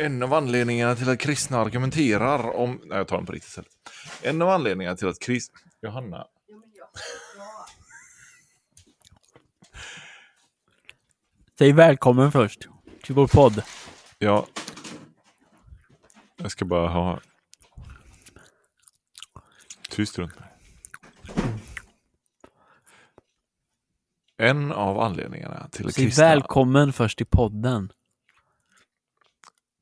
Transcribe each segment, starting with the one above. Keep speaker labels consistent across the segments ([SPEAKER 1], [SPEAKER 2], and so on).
[SPEAKER 1] En av anledningarna till att kristna argumenterar om... Nej, jag tar den på riktigt istället. En av anledningarna till att kristna... Johanna.
[SPEAKER 2] Säg välkommen först till vår podd.
[SPEAKER 1] Ja. Jag ska bara ha... Tyst runt mig. En av anledningarna till att
[SPEAKER 2] Säg
[SPEAKER 1] kristna...
[SPEAKER 2] välkommen först till podden.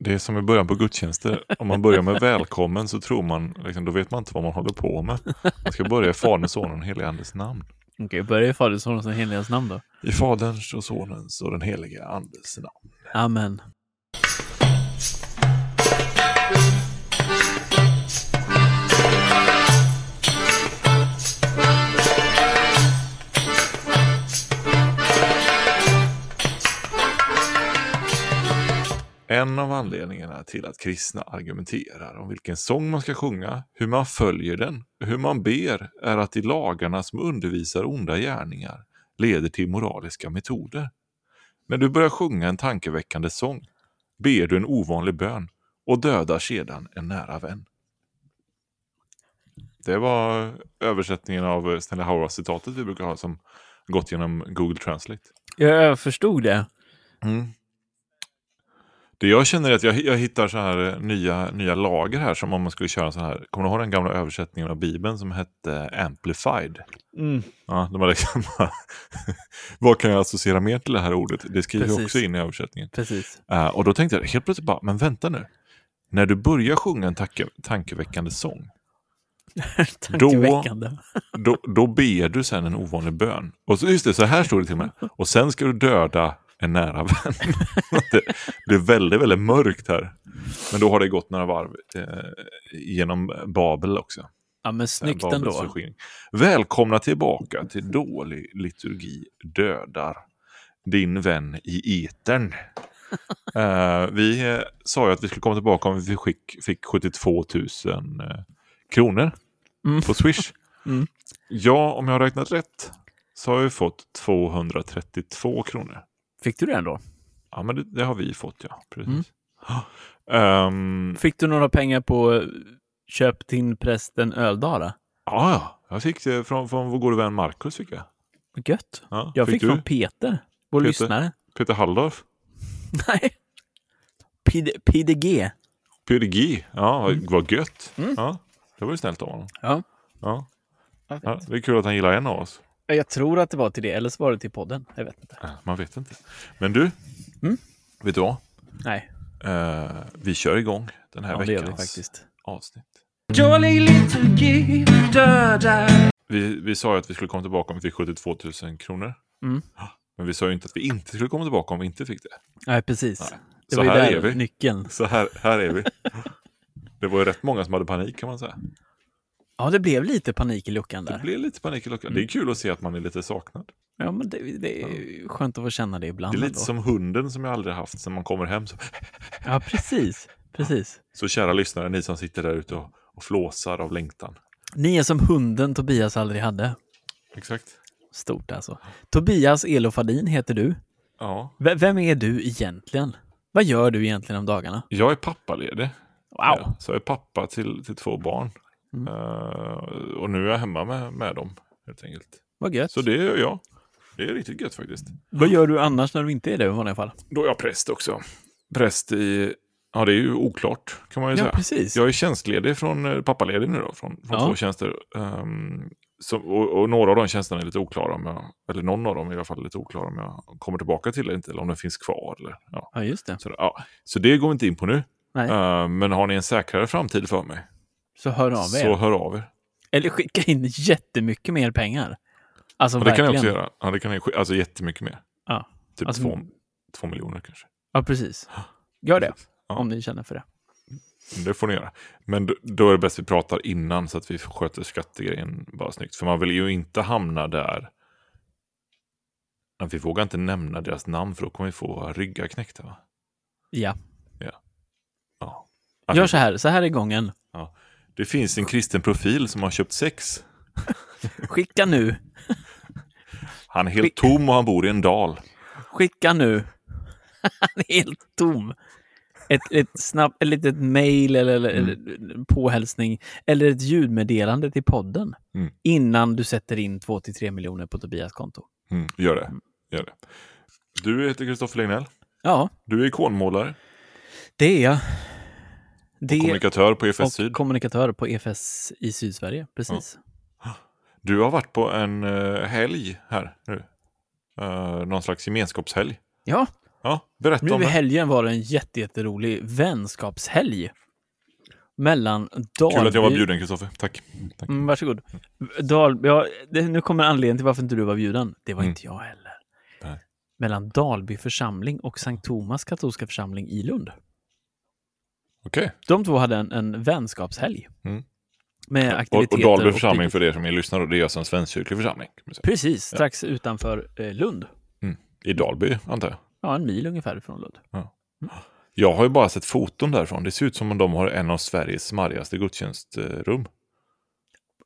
[SPEAKER 1] Det är som i början på gudstjänster. Om man börjar med välkommen så tror man, liksom, då vet man inte vad man håller på med. Man ska börja i Faderns, Sonens och Helige Andes namn.
[SPEAKER 2] Okej, börja i Faderns, Sonens och Heligas namn då.
[SPEAKER 1] I Faderns och Sonens och den Helige Andes namn.
[SPEAKER 2] Amen.
[SPEAKER 1] En av anledningarna till att kristna argumenterar om vilken sång man ska sjunga, hur man följer den, hur man ber, är att i lagarna som undervisar onda gärningar leder till moraliska metoder. När du börjar sjunga en tankeväckande sång ber du en ovanlig bön och dödar sedan en nära vän. Det var översättningen av Stanley Hauer-citatet vi brukar ha som gått genom Google Translate.
[SPEAKER 2] Jag förstod det.
[SPEAKER 1] Mm. Det jag känner är att jag, jag hittar så här eh, nya, nya lager här som om man skulle köra så här. Kommer du ihåg den gamla översättningen av Bibeln som hette Amplified?
[SPEAKER 2] Mm.
[SPEAKER 1] Ja, de var liksom Vad kan jag associera mer till det här ordet? Det skriver jag också in i översättningen.
[SPEAKER 2] Precis.
[SPEAKER 1] Eh, och då tänkte jag helt plötsligt bara, men vänta nu. När du börjar sjunga en tanke, tankeväckande sång,
[SPEAKER 2] Tankeväckande.
[SPEAKER 1] då, då ber du sen en ovanlig bön. Och så, just det, så här står det till mig. Och sen ska du döda en nära vän. det, det är väldigt, väldigt mörkt här. Men då har det gått några varv eh, genom Babel också.
[SPEAKER 2] Ja, men snyggt
[SPEAKER 1] Babels
[SPEAKER 2] ändå.
[SPEAKER 1] förskingring. Välkomna tillbaka till dålig liturgi dödar din vän i etern. Eh, vi eh, sa ju att vi skulle komma tillbaka om vi fick, fick 72 000 eh, kronor
[SPEAKER 2] Mm.
[SPEAKER 1] på Swish.
[SPEAKER 2] Mm.
[SPEAKER 1] Ja, om jag har räknat rätt så har vi fått 232 kronor.
[SPEAKER 2] Fick du det ändå?
[SPEAKER 1] Ja, men det, det har vi fått, ja. Precis.
[SPEAKER 2] Mm.
[SPEAKER 1] Ehm,
[SPEAKER 2] Fick du några pengar på eh, köp till prästen Öldala?
[SPEAKER 1] ja, ja, jag fick det från, från vår gode vän Marcus. Fick jag.
[SPEAKER 2] Gött.
[SPEAKER 1] Ja,
[SPEAKER 2] Jag fick,
[SPEAKER 1] du?
[SPEAKER 2] från Peter, vår
[SPEAKER 1] Peter?
[SPEAKER 2] lyssnare.
[SPEAKER 1] Peter Halldorf.
[SPEAKER 2] Nej. Pid- PDG.
[SPEAKER 1] PDG. Ja, vad- vad gött.
[SPEAKER 2] Mm.
[SPEAKER 1] Ja, det var ju snällt av honom.
[SPEAKER 2] Ja.
[SPEAKER 1] Ja. Ja, det är kul att han gillar en av oss.
[SPEAKER 2] Jag tror att det var till det, eller så var det till podden. Jag vet inte.
[SPEAKER 1] Man vet inte. Men du,
[SPEAKER 2] Mm.
[SPEAKER 1] vet du vad?
[SPEAKER 2] Nej,
[SPEAKER 1] Eh, vi kör igång den här
[SPEAKER 2] ja,
[SPEAKER 1] veckans avsnitt. Vi, vi sa ju att vi skulle komma tillbaka om vi fick 72 000 kronor.
[SPEAKER 2] Mm.
[SPEAKER 1] Men vi sa ju inte att vi inte skulle komma tillbaka om vi inte fick det.
[SPEAKER 2] Nej, precis.
[SPEAKER 1] Nej.
[SPEAKER 2] Det
[SPEAKER 1] Så
[SPEAKER 2] var ju
[SPEAKER 1] här
[SPEAKER 2] där
[SPEAKER 1] är vi.
[SPEAKER 2] nyckeln.
[SPEAKER 1] Så här, här är vi. Det var ju rätt många som hade panik kan man säga.
[SPEAKER 2] Ja, det blev lite panik i luckan
[SPEAKER 1] Det
[SPEAKER 2] där.
[SPEAKER 1] blev lite panik i luckan.
[SPEAKER 2] Mm.
[SPEAKER 1] Det är kul att se att man är lite saknad.
[SPEAKER 2] Ja, men det, det är ju skönt att få känna det ibland.
[SPEAKER 1] Det är lite
[SPEAKER 2] ändå.
[SPEAKER 1] som hunden som jag aldrig haft sen man kommer hem. Så,
[SPEAKER 2] Ja, precis. Precis.
[SPEAKER 1] så kära lyssnare, ni som sitter där ute och, och flåsar av längtan.
[SPEAKER 2] Ni är som hunden Tobias aldrig hade.
[SPEAKER 1] Exakt.
[SPEAKER 2] Stort alltså. Tobias Elofadin heter du.
[SPEAKER 1] Ja.
[SPEAKER 2] V- vem är du egentligen? Vad gör du egentligen om dagarna?
[SPEAKER 1] Jag är pappaledig.
[SPEAKER 2] Wow!
[SPEAKER 1] Ja, så jag är pappa till, till två barn.
[SPEAKER 2] Mm.
[SPEAKER 1] Eh, och nu är jag hemma med, med dem helt enkelt.
[SPEAKER 2] Vad gött.
[SPEAKER 1] Så det gör jag. Det är riktigt gött faktiskt.
[SPEAKER 2] Vad gör du annars när du inte är det i vanliga fall?
[SPEAKER 1] Då är jag präst också. Präst i, ja det är ju oklart kan man ju
[SPEAKER 2] Ja,
[SPEAKER 1] säga.
[SPEAKER 2] precis.
[SPEAKER 1] Jag är tjänstledig från, eh, pappaledig nu då, från, från
[SPEAKER 2] Ja.
[SPEAKER 1] två tjänster. Ehm, så, och, och några av de tjänsterna är lite oklara, om jag, eller någon av dem är i alla fall lite oklara om jag kommer tillbaka till det eller inte, eller om den finns kvar. Eller, ja.
[SPEAKER 2] Ja, just det.
[SPEAKER 1] så, ja. så det går vi inte in på nu.
[SPEAKER 2] Nej.
[SPEAKER 1] Ehm, men har ni en säkrare framtid för mig,
[SPEAKER 2] Så hör av er.
[SPEAKER 1] så hör av er.
[SPEAKER 2] Eller skicka in jättemycket mer pengar. Alltså
[SPEAKER 1] Och det kan
[SPEAKER 2] verkligen.
[SPEAKER 1] jag också göra. Ja, det kan sk- alltså jättemycket mer.
[SPEAKER 2] Ja.
[SPEAKER 1] Typ
[SPEAKER 2] Alltså-
[SPEAKER 1] två, två miljoner kanske.
[SPEAKER 2] Ja, precis. Gör det,
[SPEAKER 1] Ja.
[SPEAKER 2] om ni känner för det.
[SPEAKER 1] Det får ni göra. Men då, är det bäst vi pratar innan så att vi sköter skattegrejen bara snyggt. För man vill ju inte hamna där. Men vi vågar inte nämna deras namn för då kommer vi få ryggar knäckta. Va?
[SPEAKER 2] Ja.
[SPEAKER 1] Ja.
[SPEAKER 2] Gör så här, så här är gången.
[SPEAKER 1] Det finns en kristen profil som har köpt sex.
[SPEAKER 2] Skicka nu,
[SPEAKER 1] Han är helt
[SPEAKER 2] Skick-
[SPEAKER 1] tom och han bor i en dal.
[SPEAKER 2] skicka nu. Han är helt tom. ett, ett snabbt, ett litet mejl eller,
[SPEAKER 1] Mm.
[SPEAKER 2] påhälsning eller ett ljudmeddelande till podden
[SPEAKER 1] Mm.
[SPEAKER 2] innan du sätter in 2-3 miljoner på Tobias konto.
[SPEAKER 1] Mm, gör det. Gör det. Du heter Kristoffer Lignell.
[SPEAKER 2] Ja,
[SPEAKER 1] Du är ikonmålare
[SPEAKER 2] det är jag.
[SPEAKER 1] Och
[SPEAKER 2] Det
[SPEAKER 1] kommunikatör på EFS
[SPEAKER 2] och
[SPEAKER 1] Syd.
[SPEAKER 2] kommunikatör på EFS i Sydsverige, precis.
[SPEAKER 1] Du har varit på en uh, helg här nu. Uh, någon slags gemenskapshelg.
[SPEAKER 2] Ja,
[SPEAKER 1] Ja, berätta
[SPEAKER 2] nu
[SPEAKER 1] om
[SPEAKER 2] i
[SPEAKER 1] det.
[SPEAKER 2] helgen var det en jätte, jätterolig vänskapshelg mellan Dalby...
[SPEAKER 1] Kul att jag var bjuden Kristoffer. Tack. Tack.
[SPEAKER 2] Mm, varsågod. Dalby, ja, det, nu kommer anledningen till varför inte du var bjuden. Det var
[SPEAKER 1] Mm.
[SPEAKER 2] inte jag heller.
[SPEAKER 1] Nej.
[SPEAKER 2] Mellan Dalby församling och Sankt Thomas katolska församling i Lund.
[SPEAKER 1] Okej.
[SPEAKER 2] De två hade en, en vänskapshelg.
[SPEAKER 1] Mm.
[SPEAKER 2] Med aktiviteter.
[SPEAKER 1] och Dalby
[SPEAKER 2] och
[SPEAKER 1] församling
[SPEAKER 2] lite-
[SPEAKER 1] för er som är lyssnare, det är alltså en svenskkyrklig församling.
[SPEAKER 2] Precis, strax utanför eh, Lund.
[SPEAKER 1] I Dalby, antar jag.
[SPEAKER 2] Ja, en mil ungefär från Lund.
[SPEAKER 1] Jag har ju bara sett foton därifrån. Det ser ut som om de har en av Sveriges smarrigaste gudstjänstrum.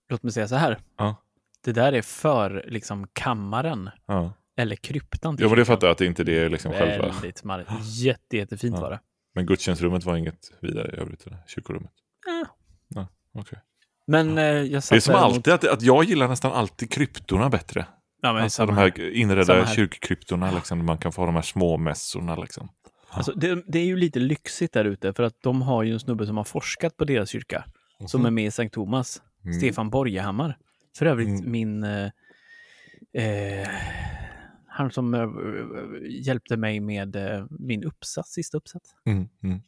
[SPEAKER 2] Låt mig säga så här.
[SPEAKER 1] Ja.
[SPEAKER 2] Det där är för liksom kammaren
[SPEAKER 1] Ja,
[SPEAKER 2] eller kryptan
[SPEAKER 1] ja men det fattar jag att det inte det är liksom själva.
[SPEAKER 2] Väldigt smarrigt. Jätte, jättefint
[SPEAKER 1] Ja.
[SPEAKER 2] var det.
[SPEAKER 1] Men gudstjänstrummet var inget vidare i övrigt, eller? kyrkorummet.
[SPEAKER 2] Ja.
[SPEAKER 1] Ja, okej.
[SPEAKER 2] Men eh, jag satt
[SPEAKER 1] Det är som alltid att, att jag gillar nästan alltid kryptorna bättre.
[SPEAKER 2] Ja, men
[SPEAKER 1] Alltså de
[SPEAKER 2] här.
[SPEAKER 1] inredda
[SPEAKER 2] här.
[SPEAKER 1] kyrkkryptorna, liksom, man kan få ha de här små mässorna. Liksom.
[SPEAKER 2] Alltså, det, det är ju lite lyxigt där ute för att de har ju en snubbe som har forskat på deras kyrka. Som är med i Sankt Thomas.
[SPEAKER 1] Mm.
[SPEAKER 2] Stefan Borgehammar. För övrigt
[SPEAKER 1] Mm.
[SPEAKER 2] min... Eh, eh, han som eh, hjälpte mig med eh, min uppsats, sista uppsats.
[SPEAKER 1] Mm, mm.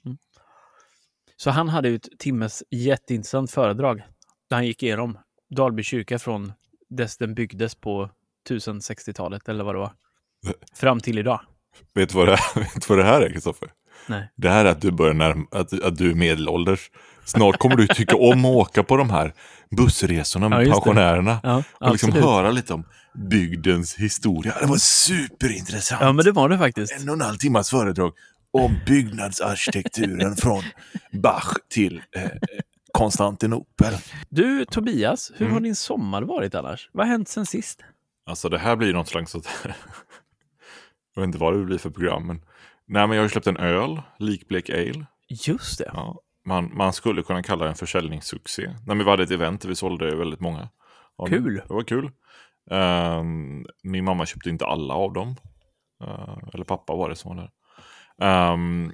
[SPEAKER 2] Så han hade ju ett timmes jätteintressant föredrag där han gick igenom Dalby kyrka från dess den byggdes på 1060-talet eller vad det var. Fram till idag.
[SPEAKER 1] Vet du vad det, vet vad det här är, Kristoffer?
[SPEAKER 2] Nej.
[SPEAKER 1] Det här är att du börjar närma, att, att du är medelålders. Snart kommer du tycka om att åka på de här bussresorna med
[SPEAKER 2] Ja,
[SPEAKER 1] pensionärerna.
[SPEAKER 2] Ja,
[SPEAKER 1] och liksom höra lite om bygdens historia. Det var superintressant.
[SPEAKER 2] Ja, men det var det faktiskt.
[SPEAKER 1] En och en halv timmas föredrag om byggnadsarkitekturen från Bach till eh, Konstantinopel.
[SPEAKER 2] Du, Tobias, hur
[SPEAKER 1] Mm.
[SPEAKER 2] har din sommar varit annars? Vad har hänt sen sist?
[SPEAKER 1] Alltså det här blir något slags... Att jag vet inte vad det blir för program. Men... Nej, men jag har släppt en öl, Likblek Ale.
[SPEAKER 2] Just det.
[SPEAKER 1] Ja, man, man skulle kunna kalla det en försäljningssuccé. Nej, men vi hade ett event där vi sålde väldigt många. dem.
[SPEAKER 2] Kul.
[SPEAKER 1] Det var kul. Ehm, min mamma köpte inte alla av dem. Eh, eller pappa var det som var där. Ehm,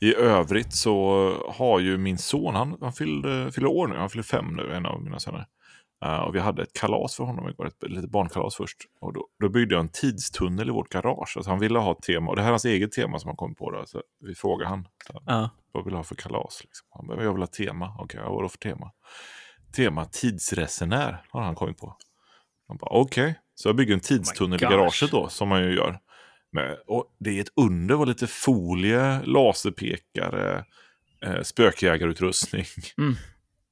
[SPEAKER 1] I övrigt så har ju min son, han, han fyllde, fyller år nu, han fyller fem nu, en av mina söner. Eh, och vi hade ett kalas för honom igår, ett litet barnkalas först. Och då, då byggde jag en tidstunnel i vårt garage. Alltså han ville ha tema, och det här är hans eget tema som han kom på. Då, så vi frågade han, så här,
[SPEAKER 2] Ja.
[SPEAKER 1] vad vill du ha för kalas? Liksom. Han bara, jag vill ha tema. Okej, vad då för tema? Tema tidsresenär har han kommit på. Okej. Så jag bygger en tidstunnel i
[SPEAKER 2] Oh gosh.
[SPEAKER 1] garaget då, som man ju gör. Men, och det är ett under, vad lite folie, laserpekare, eh, spökjägarutrustning.
[SPEAKER 2] Mm.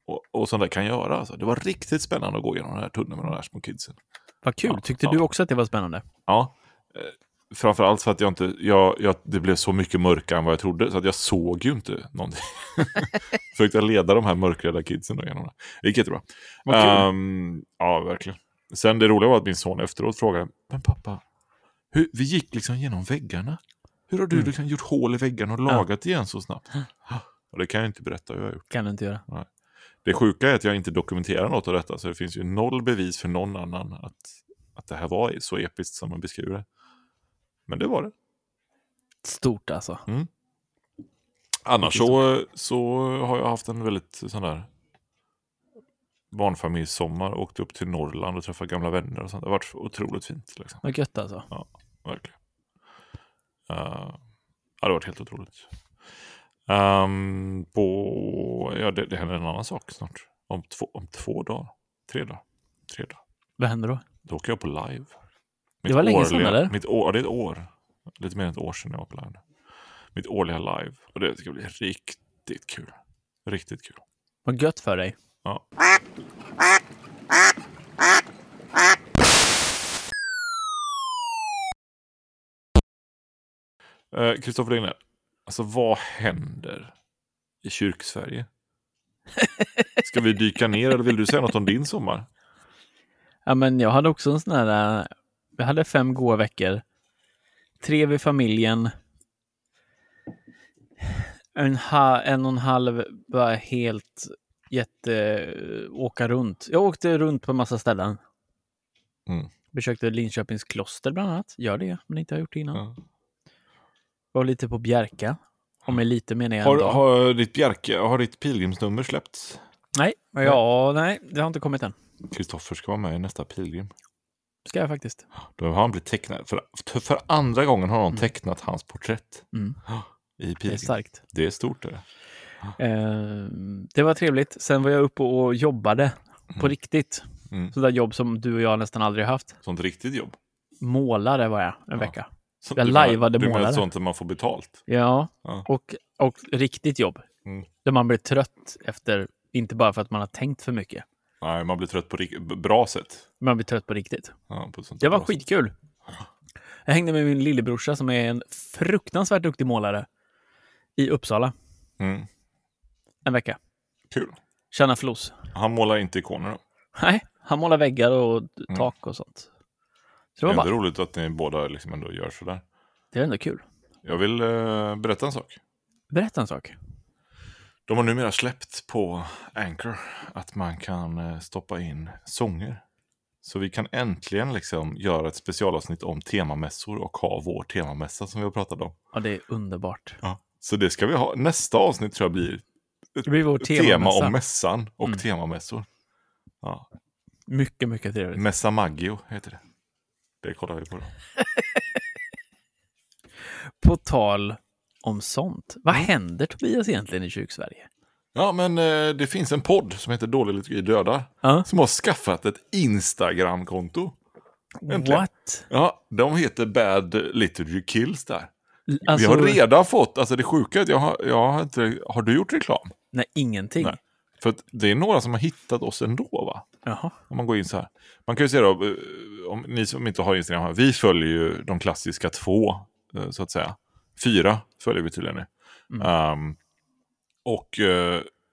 [SPEAKER 1] Och, och sånt där kan göra. Alltså. Det var riktigt spännande att gå igenom den här tunneln med de här små kidsen.
[SPEAKER 2] Vad kul.
[SPEAKER 1] Ja,
[SPEAKER 2] Tyckte
[SPEAKER 1] ja.
[SPEAKER 2] du också att det var spännande?
[SPEAKER 1] Ja, eh, framförallt för att jag inte, jag, jag, det blev så mycket mörkare än vad jag trodde, så att jag såg ju inte någonting. Försökte leda de här mörkrädda kidsen genom det. Det gick jättebra. Ehm, ja, verkligen. Sen det roliga var att min son efteråt frågade, men pappa, hur, vi gick liksom genom väggarna. Hur har du
[SPEAKER 2] Mm.
[SPEAKER 1] liksom gjort hål i väggarna och lagat igen så snabbt? Och det kan jag inte berätta hur jag har gjort.
[SPEAKER 2] Kan du inte göra.
[SPEAKER 1] Det sjuka är att jag inte dokumenterar något av detta, så det finns ju noll bevis för någon annan att, att det här var så episkt som man beskriver det. Men det var det.
[SPEAKER 2] Stort alltså.
[SPEAKER 1] Annars så, så har jag haft en väldigt sån där barnfamiljssommar. Åkt upp till Norrland och träffat gamla vänner och sånt. Det har varit otroligt fint. Liksom.
[SPEAKER 2] Vad gött alltså.
[SPEAKER 1] Verkligen. Uh, ja, det har varit helt otroligt. Ehm, på, ja, det, det händer en annan sak snart. Om två, om två dagar. Tre dagar. Tre dagar.
[SPEAKER 2] Vad händer då?
[SPEAKER 1] Då åker jag på live.
[SPEAKER 2] Det var länge sedan, eller?
[SPEAKER 1] Mitt år, ja, det är ett år. Lite mer än ett år sedan jag var på live. Mitt årliga live. Och det ska bli riktigt kul. Riktigt kul.
[SPEAKER 2] Vad gött för dig.
[SPEAKER 1] Ja. Eh, Kristoffer Lignell, alltså vad händer i kyrksverige? Ska vi dyka ner eller vill du säga något om din sommar?
[SPEAKER 2] Ja, men jag hade också en sån här... äh, Jag hade fem goa veckor. Tre vid familjen. En, ha, en och en halv var helt jätte... åka runt. Jag åkte runt på en massa ställen.
[SPEAKER 1] Mm.
[SPEAKER 2] Besökte Linköpings kloster bland annat. Gör det, om ni inte har gjort det innan.
[SPEAKER 1] Ja.
[SPEAKER 2] Var lite på Bjärka. Om med lite menar jag
[SPEAKER 1] Har,
[SPEAKER 2] dag.
[SPEAKER 1] har, ditt Bjerke, har ditt pilgrimsnummer släppts?
[SPEAKER 2] Nej, ja, nej, det har inte kommit än.
[SPEAKER 1] Kristoffer ska vara med i nästa pilgrim.
[SPEAKER 2] Ska jag faktiskt.
[SPEAKER 1] Då har han blivit tecknad. För, för andra gången har någon tecknat hans porträtt
[SPEAKER 2] Mm.
[SPEAKER 1] i
[SPEAKER 2] Det är
[SPEAKER 1] pilgrim.
[SPEAKER 2] starkt.
[SPEAKER 1] Det är stort. Det.
[SPEAKER 2] Eh, det var trevligt. Sen var jag uppe och jobbade på riktigt.
[SPEAKER 1] Mm.
[SPEAKER 2] Sådär jobb som du och jag nästan aldrig haft.
[SPEAKER 1] Sånt riktigt jobb.
[SPEAKER 2] Målare var jag en vecka.
[SPEAKER 1] Sånt,
[SPEAKER 2] Jag
[SPEAKER 1] du
[SPEAKER 2] lajvade
[SPEAKER 1] Du menar
[SPEAKER 2] målare.
[SPEAKER 1] sånt där man får betalt?
[SPEAKER 2] Ja,
[SPEAKER 1] Ja.
[SPEAKER 2] och, och riktigt jobb.
[SPEAKER 1] Mm.
[SPEAKER 2] Där man blir trött efter, inte bara för att man har tänkt för mycket.
[SPEAKER 1] Nej, man blir trött på bra sätt.
[SPEAKER 2] Man blir trött på riktigt.
[SPEAKER 1] Ja, på
[SPEAKER 2] Det var skitkul. Jag hängde med min lillebrorsa som är en fruktansvärt duktig målare i Uppsala
[SPEAKER 1] Mm.
[SPEAKER 2] En vecka.
[SPEAKER 1] Kul.
[SPEAKER 2] Tjäna flos.
[SPEAKER 1] Han målar inte ikoner då.
[SPEAKER 2] Nej, han målar väggar och tak och sånt. Så det
[SPEAKER 1] Det är
[SPEAKER 2] bara,
[SPEAKER 1] roligt att ni båda liksom ändå gör sådär.
[SPEAKER 2] det är ändå kul.
[SPEAKER 1] Jag vill eh, berätta en sak.
[SPEAKER 2] Berätta en sak.
[SPEAKER 1] De har numera släppt på Anchor att man kan eh, stoppa in sånger. Så vi kan äntligen liksom göra ett specialavsnitt om temamässor och ha vår temamässa som vi har pratat om.
[SPEAKER 2] Ja, det är underbart.
[SPEAKER 1] Ja. Så det ska vi ha. Nästa avsnitt tror jag blir
[SPEAKER 2] Det blir vår
[SPEAKER 1] ett tema
[SPEAKER 2] temamässa.
[SPEAKER 1] om mässan och
[SPEAKER 2] Mm.
[SPEAKER 1] temamässor. Ja.
[SPEAKER 2] Mycket, mycket trevligt.
[SPEAKER 1] Mässa Maggio heter det. Det kollar vi på då.
[SPEAKER 2] På tal om sånt. Vad händer Tobias egentligen i kyrksverige?
[SPEAKER 1] Ja, men eh, det finns en podd som heter Dålig liturgi dödar.
[SPEAKER 2] Ja.
[SPEAKER 1] Som har skaffat ett Instagram-konto. Äntligen.
[SPEAKER 2] What?
[SPEAKER 1] Ja, de heter Bad Liturgy Kills där.
[SPEAKER 2] Alltså,
[SPEAKER 1] vi har redan fått, alltså det sjuka är att jag har, jag har inte, har du gjort reklam?
[SPEAKER 2] Nej, ingenting.
[SPEAKER 1] Nej. För det är några som har hittat oss ändå va?
[SPEAKER 2] Jaha.
[SPEAKER 1] Om man går in så här. Man kan ju se då, eh, om ni som inte har Instagram, här, vi följer ju de klassiska två, eh, så att säga. Fyra följer vi tydligen nu.
[SPEAKER 2] Mm.
[SPEAKER 1] Ehm, och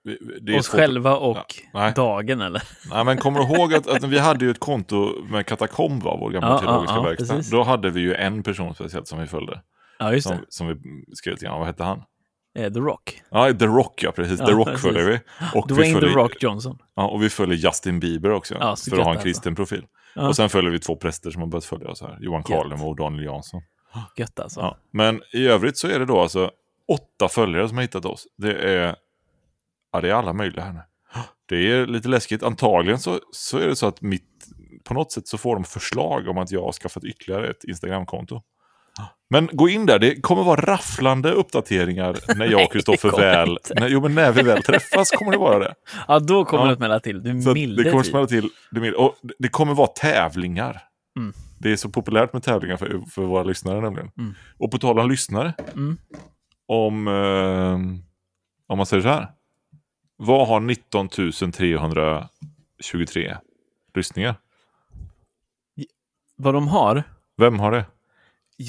[SPEAKER 1] vi- det är
[SPEAKER 2] Oss
[SPEAKER 1] två-
[SPEAKER 2] själva och
[SPEAKER 1] Ja,
[SPEAKER 2] dagen, eller?
[SPEAKER 1] Nej, men kommer du ihåg att, att vi hade ju ett konto med Katakomb, va, vår gamla
[SPEAKER 2] Ja,
[SPEAKER 1] teologiska
[SPEAKER 2] ja,
[SPEAKER 1] verkstad.
[SPEAKER 2] precis.
[SPEAKER 1] Då hade vi ju en person speciellt som vi följde.
[SPEAKER 2] Ja, just det.
[SPEAKER 1] Som, som vi skrev till, vad hette han?
[SPEAKER 2] Eh, The Rock.
[SPEAKER 1] Ja, The Rock, ja precis.
[SPEAKER 2] Ja,
[SPEAKER 1] The Rock
[SPEAKER 2] precis.
[SPEAKER 1] följer vi. Och vi,
[SPEAKER 2] Dwayne The
[SPEAKER 1] följer,
[SPEAKER 2] Rock Johnson.
[SPEAKER 1] ja, och vi följer Justin Bieber också,
[SPEAKER 2] Ja,
[SPEAKER 1] för att ha en kristen profil.
[SPEAKER 2] Ja.
[SPEAKER 1] Och sen följer vi två präster som har börjat följa oss här. Johan. Karlemo och Daniel Jansson.
[SPEAKER 2] Gött alltså.
[SPEAKER 1] Ja. Men i övrigt så är det då alltså åtta följare som har hittat oss. Det är, ja, det är alla möjliga här nu. Det är lite läskigt. Antagligen så, så är det så att mitt, på något sätt så får de förslag om att jag har skaffat ytterligare ett Instagramkonto. Men gå in där, det kommer vara rafflande uppdateringar när jag och Kristoffer väl, när, jo men när vi väl träffas kommer det vara det.
[SPEAKER 2] Ja, då kommer
[SPEAKER 1] Ja.
[SPEAKER 2] det att smälla till. Du
[SPEAKER 1] Så
[SPEAKER 2] milde
[SPEAKER 1] det kommer
[SPEAKER 2] tid.
[SPEAKER 1] smälla till. Det, mild- och det kommer vara tävlingar.
[SPEAKER 2] Mm.
[SPEAKER 1] Det är så populärt med tävlingar för, för våra lyssnare nämligen.
[SPEAKER 2] Mm.
[SPEAKER 1] Och på tal om lyssnare.
[SPEAKER 2] Mm.
[SPEAKER 1] Om, eh, om man säger så här. Vad har 19 323 lyssningar?
[SPEAKER 2] Vad de har?
[SPEAKER 1] Vem har det?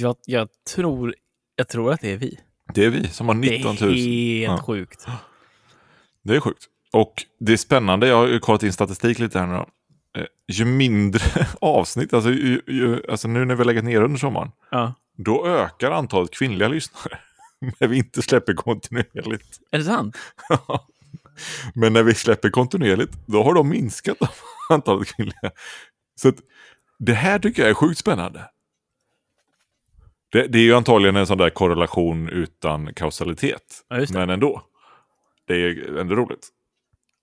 [SPEAKER 2] Jag, jag, tror, jag tror att det är vi.
[SPEAKER 1] Det är vi som har 19 000.
[SPEAKER 2] Det är helt
[SPEAKER 1] Ja.
[SPEAKER 2] sjukt.
[SPEAKER 1] Det är sjukt. Och det är spännande, jag har kollat in statistik lite här nu då. Eh, Ju mindre avsnitt, alltså, ju, ju, alltså nu när vi har legat ner under sommaren,
[SPEAKER 2] Ja.
[SPEAKER 1] då ökar antalet kvinnliga lyssnare. När vi inte släpper kontinuerligt.
[SPEAKER 2] Är det sant?
[SPEAKER 1] Men när vi släpper kontinuerligt, då har de minskat antalet kvinnliga. Så att, det här tycker jag är sjukt spännande. Det, det är ju antagligen en sån där korrelation utan kausalitet.
[SPEAKER 2] Ja.
[SPEAKER 1] Men ändå. Det är ändå roligt.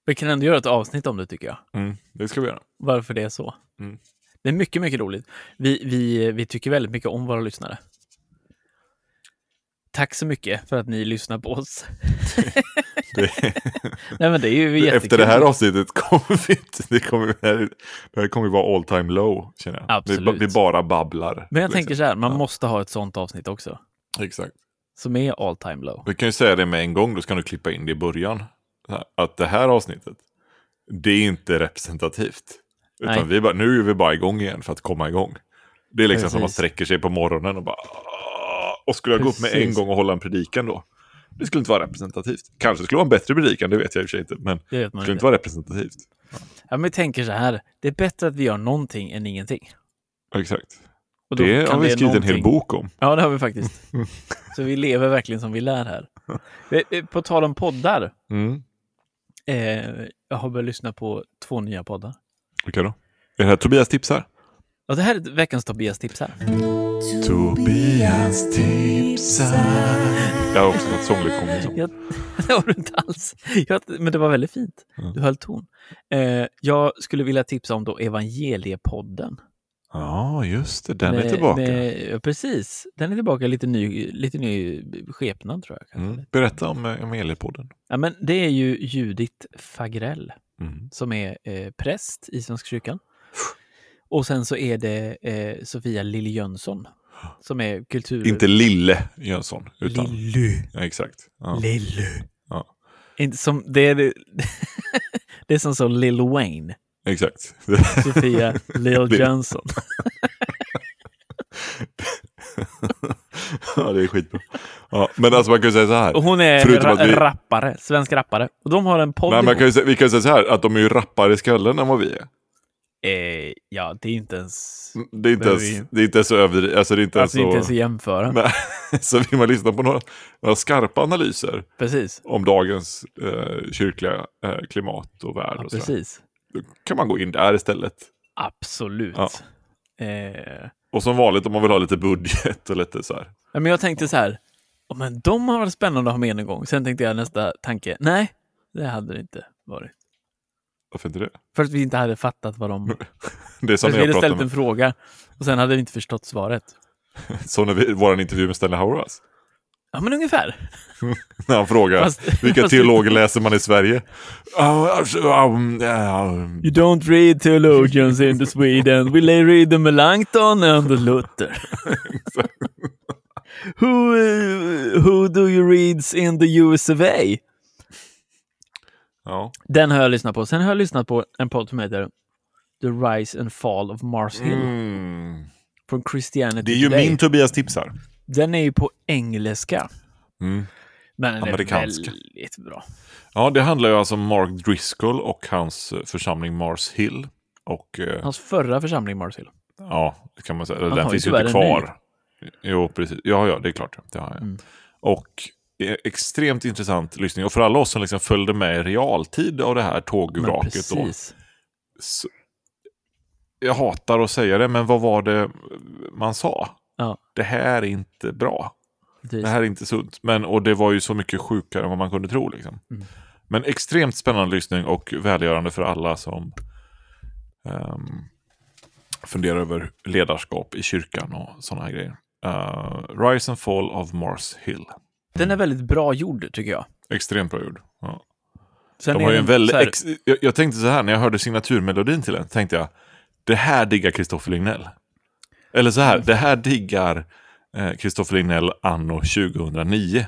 [SPEAKER 2] Vi kan ändå göra ett avsnitt om det tycker jag.
[SPEAKER 1] Mm, det ska vi göra.
[SPEAKER 2] Varför det är så.
[SPEAKER 1] Mm.
[SPEAKER 2] Det är mycket, mycket roligt. Vi, vi, vi tycker väldigt mycket om våra lyssnare. Tack så mycket för att ni lyssnar på oss.
[SPEAKER 1] Det,
[SPEAKER 2] Nej, men det är ju jättekul.
[SPEAKER 1] efter det här avsnittet kommer vi inte, det kommer, det här, kommer vara all time low känner jag.
[SPEAKER 2] Absolut.
[SPEAKER 1] Vi, vi bara babblar.
[SPEAKER 2] Men jag
[SPEAKER 1] liksom.
[SPEAKER 2] tänker så här, man
[SPEAKER 1] Ja.
[SPEAKER 2] måste ha ett sånt avsnitt också.
[SPEAKER 1] Exakt.
[SPEAKER 2] Som är all time low.
[SPEAKER 1] Vi kan ju säga det med en gång, då ska du klippa in det i början. Att det här avsnittet, det är inte representativt. Utan
[SPEAKER 2] Nej.
[SPEAKER 1] vi bara, nu är vi bara igång igen för att komma igång. Det är liksom som man
[SPEAKER 2] Precis.
[SPEAKER 1] sträcker sig på morgonen och bara... Och skulle jag gå upp med en
[SPEAKER 2] Precis.
[SPEAKER 1] gång och hålla en predikan då? Det skulle inte vara representativt. Kanske skulle vara en bättre predikan, det vet jag i och för sig inte. Men
[SPEAKER 2] Det
[SPEAKER 1] det skulle
[SPEAKER 2] inte.
[SPEAKER 1] inte vara representativt.
[SPEAKER 2] Ja, men tänker så här, det är bättre att vi gör någonting än ingenting.
[SPEAKER 1] Exakt. Det
[SPEAKER 2] kan
[SPEAKER 1] har vi skrivit en hel
[SPEAKER 2] någonting-
[SPEAKER 1] bok om.
[SPEAKER 2] Ja, det har vi faktiskt. Så vi lever verkligen som vi lär här. På tal om poddar.
[SPEAKER 1] Mm.
[SPEAKER 2] Eh, jag har börjat lyssna på två nya poddar.
[SPEAKER 1] Okej då. Är det här Tobias tipsar?
[SPEAKER 2] Och det här är veckans Tobias tips här.
[SPEAKER 1] Tobias tipsar. Jag har också fått sånglektion. så.
[SPEAKER 2] Jag, det har du inte alls. Jag, men det var väldigt fint. Du höll ton. Eh, jag skulle vilja tipsa om då Evangeliepodden.
[SPEAKER 1] Ja, just det. Den är
[SPEAKER 2] Med-
[SPEAKER 1] tillbaka.
[SPEAKER 2] med- Precis. Den är tillbaka lite ny, lite ny skepnad tror jag.
[SPEAKER 1] Mm. Berätta om eh, Emeliepodden.
[SPEAKER 2] Ja, men det är ju Judith Fagrell
[SPEAKER 1] Mm.
[SPEAKER 2] som är eh, präst i Svenska kyrkan. Och sen så är det eh, Sofia Lilly Jönsson som är kultur...
[SPEAKER 1] Inte Lille Jönsson. Utan...
[SPEAKER 2] Lilly.
[SPEAKER 1] Ja, exakt. Ja.
[SPEAKER 2] Lilly.
[SPEAKER 1] Ja.
[SPEAKER 2] Som, det, är, det, är som så Lil Wayne.
[SPEAKER 1] Exakt.
[SPEAKER 2] Sofia Lil Jönsson.
[SPEAKER 1] ja, det är skitbra. Ja, men alltså man kan ju säga så här.
[SPEAKER 2] Och hon är ra-
[SPEAKER 1] vi-
[SPEAKER 2] rappare, svensk rappare. Och de har en podd
[SPEAKER 1] Nej, man kan ju, säga- vi kan ju säga så här, att de är ju rappare i skallen än vad vi är.
[SPEAKER 2] Eh, Ja, det är inte ens...
[SPEAKER 1] Det är inte, ens,
[SPEAKER 2] vi-
[SPEAKER 1] det är inte så överdrivet. Alltså, det är inte
[SPEAKER 2] Alltså
[SPEAKER 1] ens
[SPEAKER 2] inte
[SPEAKER 1] så...
[SPEAKER 2] ens att jämföra.
[SPEAKER 1] Nej. så vill man lyssna på några, några skarpa analyser
[SPEAKER 2] Precis.
[SPEAKER 1] om dagens eh, kyrkliga eh, klimat och värld
[SPEAKER 2] Ja,
[SPEAKER 1] och
[SPEAKER 2] precis.
[SPEAKER 1] Då kan man gå in där istället.
[SPEAKER 2] Absolut.
[SPEAKER 1] Ja.
[SPEAKER 2] Eh,
[SPEAKER 1] Och som vanligt om man vill ha lite budget och lite så här.
[SPEAKER 2] Ja, men jag tänkte så här, "Ja, men de har varit spännande att ha med en gång. Sen tänkte jag nästa tanke, nej, det hade det inte varit.
[SPEAKER 1] Varför inte det?
[SPEAKER 2] För att vi inte hade fattat vad de...
[SPEAKER 1] Det är
[SPEAKER 2] För
[SPEAKER 1] som
[SPEAKER 2] att
[SPEAKER 1] när
[SPEAKER 2] vi
[SPEAKER 1] jag
[SPEAKER 2] hade ställt
[SPEAKER 1] med,
[SPEAKER 2] en fråga och sen hade vi inte förstått svaret.
[SPEAKER 1] som när vi, vår intervju med Stanley Hauras.
[SPEAKER 2] Ja, men ungefär.
[SPEAKER 1] När han frågar
[SPEAKER 2] Fast-
[SPEAKER 1] vilka
[SPEAKER 2] fast-
[SPEAKER 1] teologer läser man i Sverige? Alltså,
[SPEAKER 2] You don't read theologians in the Sweden. We lay read the Melanchthon and the Luther. who, uh, who do you reads in the US of A?
[SPEAKER 1] Ja.
[SPEAKER 2] Den har jag lyssnat på. Sen har jag lyssnat på en podd som heter The Rise and Fall of Mars Hill
[SPEAKER 1] Mm.
[SPEAKER 2] från Christianity
[SPEAKER 1] Det är ju
[SPEAKER 2] Today.
[SPEAKER 1] min Tobias tipsar.
[SPEAKER 2] Den är ju på engelska.
[SPEAKER 1] Mm.
[SPEAKER 2] Men den är
[SPEAKER 1] Amerikanska.
[SPEAKER 2] väldigt bra.
[SPEAKER 1] Ja, det handlar ju alltså om Mark Driscoll och hans eh, församling Mars Hill. Och eh,
[SPEAKER 2] Hans förra församling, Mars Hill.
[SPEAKER 1] ja, det kan man säga. Den finns ju inte kvar. Jo, precis. Ja, ja, det är klart. Det har jag.
[SPEAKER 2] Mm.
[SPEAKER 1] Och extremt intressant lyssning. Och för alla oss som liksom följde med i realtid av det här tågvraket. Då, så, jag hatar att säga det, men vad var det man sa?
[SPEAKER 2] Ja.
[SPEAKER 1] Det här är inte bra.
[SPEAKER 2] precis.
[SPEAKER 1] Det här är inte sunt. Men, och det var ju så mycket sjukare än vad man kunde tro. Liksom.
[SPEAKER 2] Mm.
[SPEAKER 1] Men extremt spännande lyssning och välgörande för alla som ehm, funderar över ledarskap i kyrkan och sådana här grejer. Uh, Rise and Fall of Mars Hill.
[SPEAKER 2] Den är väldigt bra gjord, tycker jag.
[SPEAKER 1] Extremt bra gjord. Ja.
[SPEAKER 2] Sen
[SPEAKER 1] De har ju en väldigt
[SPEAKER 2] här-
[SPEAKER 1] ex- jag, jag tänkte så här, när jag hörde signaturmelodin till den, tänkte jag, det här diggar Kristoffer Lignell. Eller så här,
[SPEAKER 2] Mm.
[SPEAKER 1] det här diggar Kristoffer Lignell anno 2009.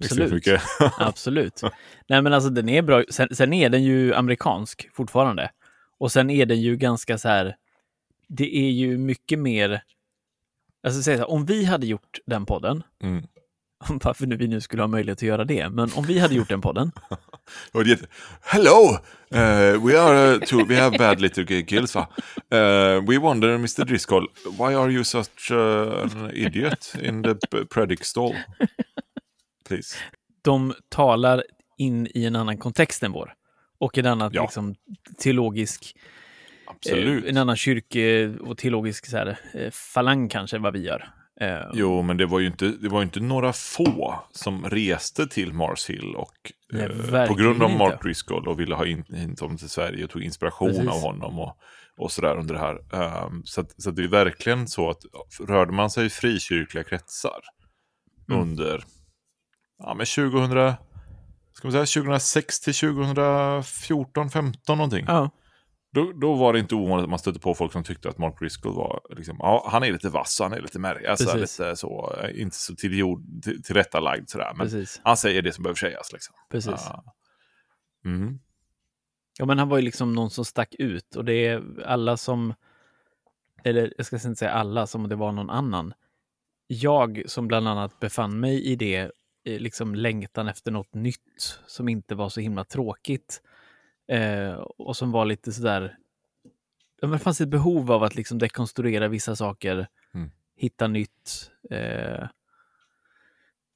[SPEAKER 1] Extremt
[SPEAKER 2] Absolut. Absolut. Nej, men alltså den är bra. Sen, sen är den ju amerikansk fortfarande. Och sen är den ju ganska så här. Det är ju mycket mer. Alltså säga så här, om vi hade gjort den podden.
[SPEAKER 1] Mm.
[SPEAKER 2] Varför nu vi nu skulle ha möjlighet att göra det. Men om vi hade gjort den podden.
[SPEAKER 1] Hello! Uh, we are uh, two, we have bad little kills va? Uh, we wonder Mr Driscoll, why are you such an idiot in the predic stall? Please.
[SPEAKER 2] De talar in i en annan kontext än vår. Och en annan
[SPEAKER 1] Ja.
[SPEAKER 2] liksom, teologisk,
[SPEAKER 1] Absolut.
[SPEAKER 2] en annan kyrke och teologisk så här, falang kanske vad vi gör. Eh,
[SPEAKER 1] Jo, men det var ju inte, det var inte några få som reste till Mars Hill och
[SPEAKER 2] Nej,
[SPEAKER 1] eh, på grund av Mark. Driscoll och ville ha in, in honom till Sverige och tog inspiration
[SPEAKER 2] Precis.
[SPEAKER 1] av honom och, och sådär under det här. Ehm, så, att, så att det är verkligen så att rörde man sig i frikyrkliga kretsar
[SPEAKER 2] Mm.
[SPEAKER 1] under ja, men 2000, ska man säga 2006 till 2014, 15 någonting.
[SPEAKER 2] ja,
[SPEAKER 1] Då, då var det inte ovanligt att man stötte på folk som tyckte att Mark Driscoll var, liksom, ja, han är lite vass och han är lite märklig, alltså, lite så, inte så till jord, till, tillrättalagd sådär, men
[SPEAKER 2] precis.
[SPEAKER 1] han säger det som behöver sägas. Liksom.
[SPEAKER 2] precis.
[SPEAKER 1] Ja. Mm.
[SPEAKER 2] Ja, men han var ju liksom någon som stack ut och det är alla som, eller jag ska inte säga alla, som det var någon annan. Jag som bland annat befann mig i det, eh, liksom längtan efter något nytt som inte var så himla tråkigt. Eh, och som var lite sådär, det fanns ett behov av att liksom dekonstruera vissa saker
[SPEAKER 1] Mm.
[SPEAKER 2] hitta nytt. Eh,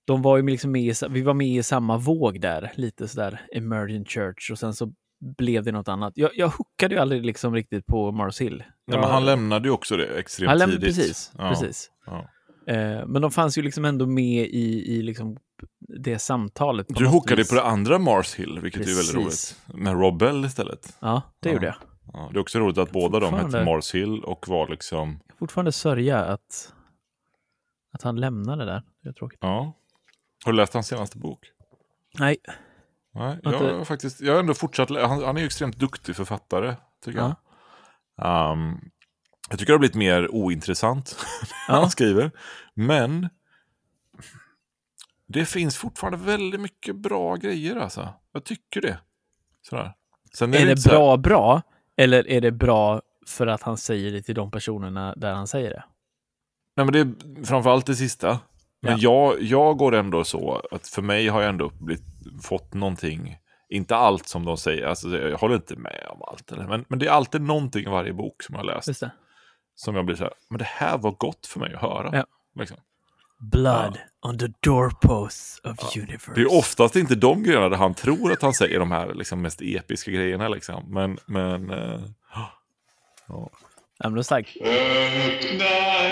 [SPEAKER 2] de var ju liksom med, i vi var med i samma våg där, lite sådär emergent church och sen så blev det något annat. Jag, jag hookade ju aldrig liksom riktigt på Mars Hill.
[SPEAKER 1] Nej, men han lämnade ju också det extremt
[SPEAKER 2] han lämnade,
[SPEAKER 1] tidigt.
[SPEAKER 2] precis,
[SPEAKER 1] Ja,
[SPEAKER 2] precis.
[SPEAKER 1] ja.
[SPEAKER 2] Eh, men de fanns ju liksom ändå med i, i liksom det samtalet.
[SPEAKER 1] Du hookade
[SPEAKER 2] vis.
[SPEAKER 1] på det andra Mars Hill, vilket är väldigt
[SPEAKER 2] Precis.
[SPEAKER 1] roligt. Med Rob Bell istället.
[SPEAKER 2] Ja, det
[SPEAKER 1] Ja.
[SPEAKER 2] gjorde jag.
[SPEAKER 1] Ja, det är också roligt att båda de hette Mars Hill och var liksom,
[SPEAKER 2] Jag fortfarande sörja att, att han lämnade där. Det är tråkigt.
[SPEAKER 1] ja. Har du läst hans senaste bok?
[SPEAKER 2] Nej,
[SPEAKER 1] Nej, jag har faktiskt, jag har ändå fortsatt, han, han är ju extremt duktig författare, tycker
[SPEAKER 2] Ja.
[SPEAKER 1] jag. Um, jag tycker det har blivit mer ointressant när
[SPEAKER 2] Ja.
[SPEAKER 1] han skriver. Men det finns fortfarande väldigt mycket bra grejer alltså. Jag tycker det. Sådär. Sen
[SPEAKER 2] är
[SPEAKER 1] inte
[SPEAKER 2] det
[SPEAKER 1] här-
[SPEAKER 2] bra bra? Eller är det bra för att han säger det till de personerna där han säger det?
[SPEAKER 1] Nej, men det är framförallt det sista. Men jag, jag går ändå så att för mig har jag ändå blivit, fått någonting, inte allt som de säger, alltså jag håller inte med om allt, eller, men, men det är alltid någonting i varje bok som jag har läst
[SPEAKER 2] det.
[SPEAKER 1] Som jag blir så här, men det här var gott för mig att höra.
[SPEAKER 2] Ja.
[SPEAKER 1] Liksom.
[SPEAKER 2] Blood on the doorposts of universe.
[SPEAKER 1] Det är oftast inte de grejerna där han tror att han säger de här liksom, mest episka grejerna. Liksom. Men, men eh, ja.
[SPEAKER 2] Ja, men det är starkt.
[SPEAKER 3] Öppna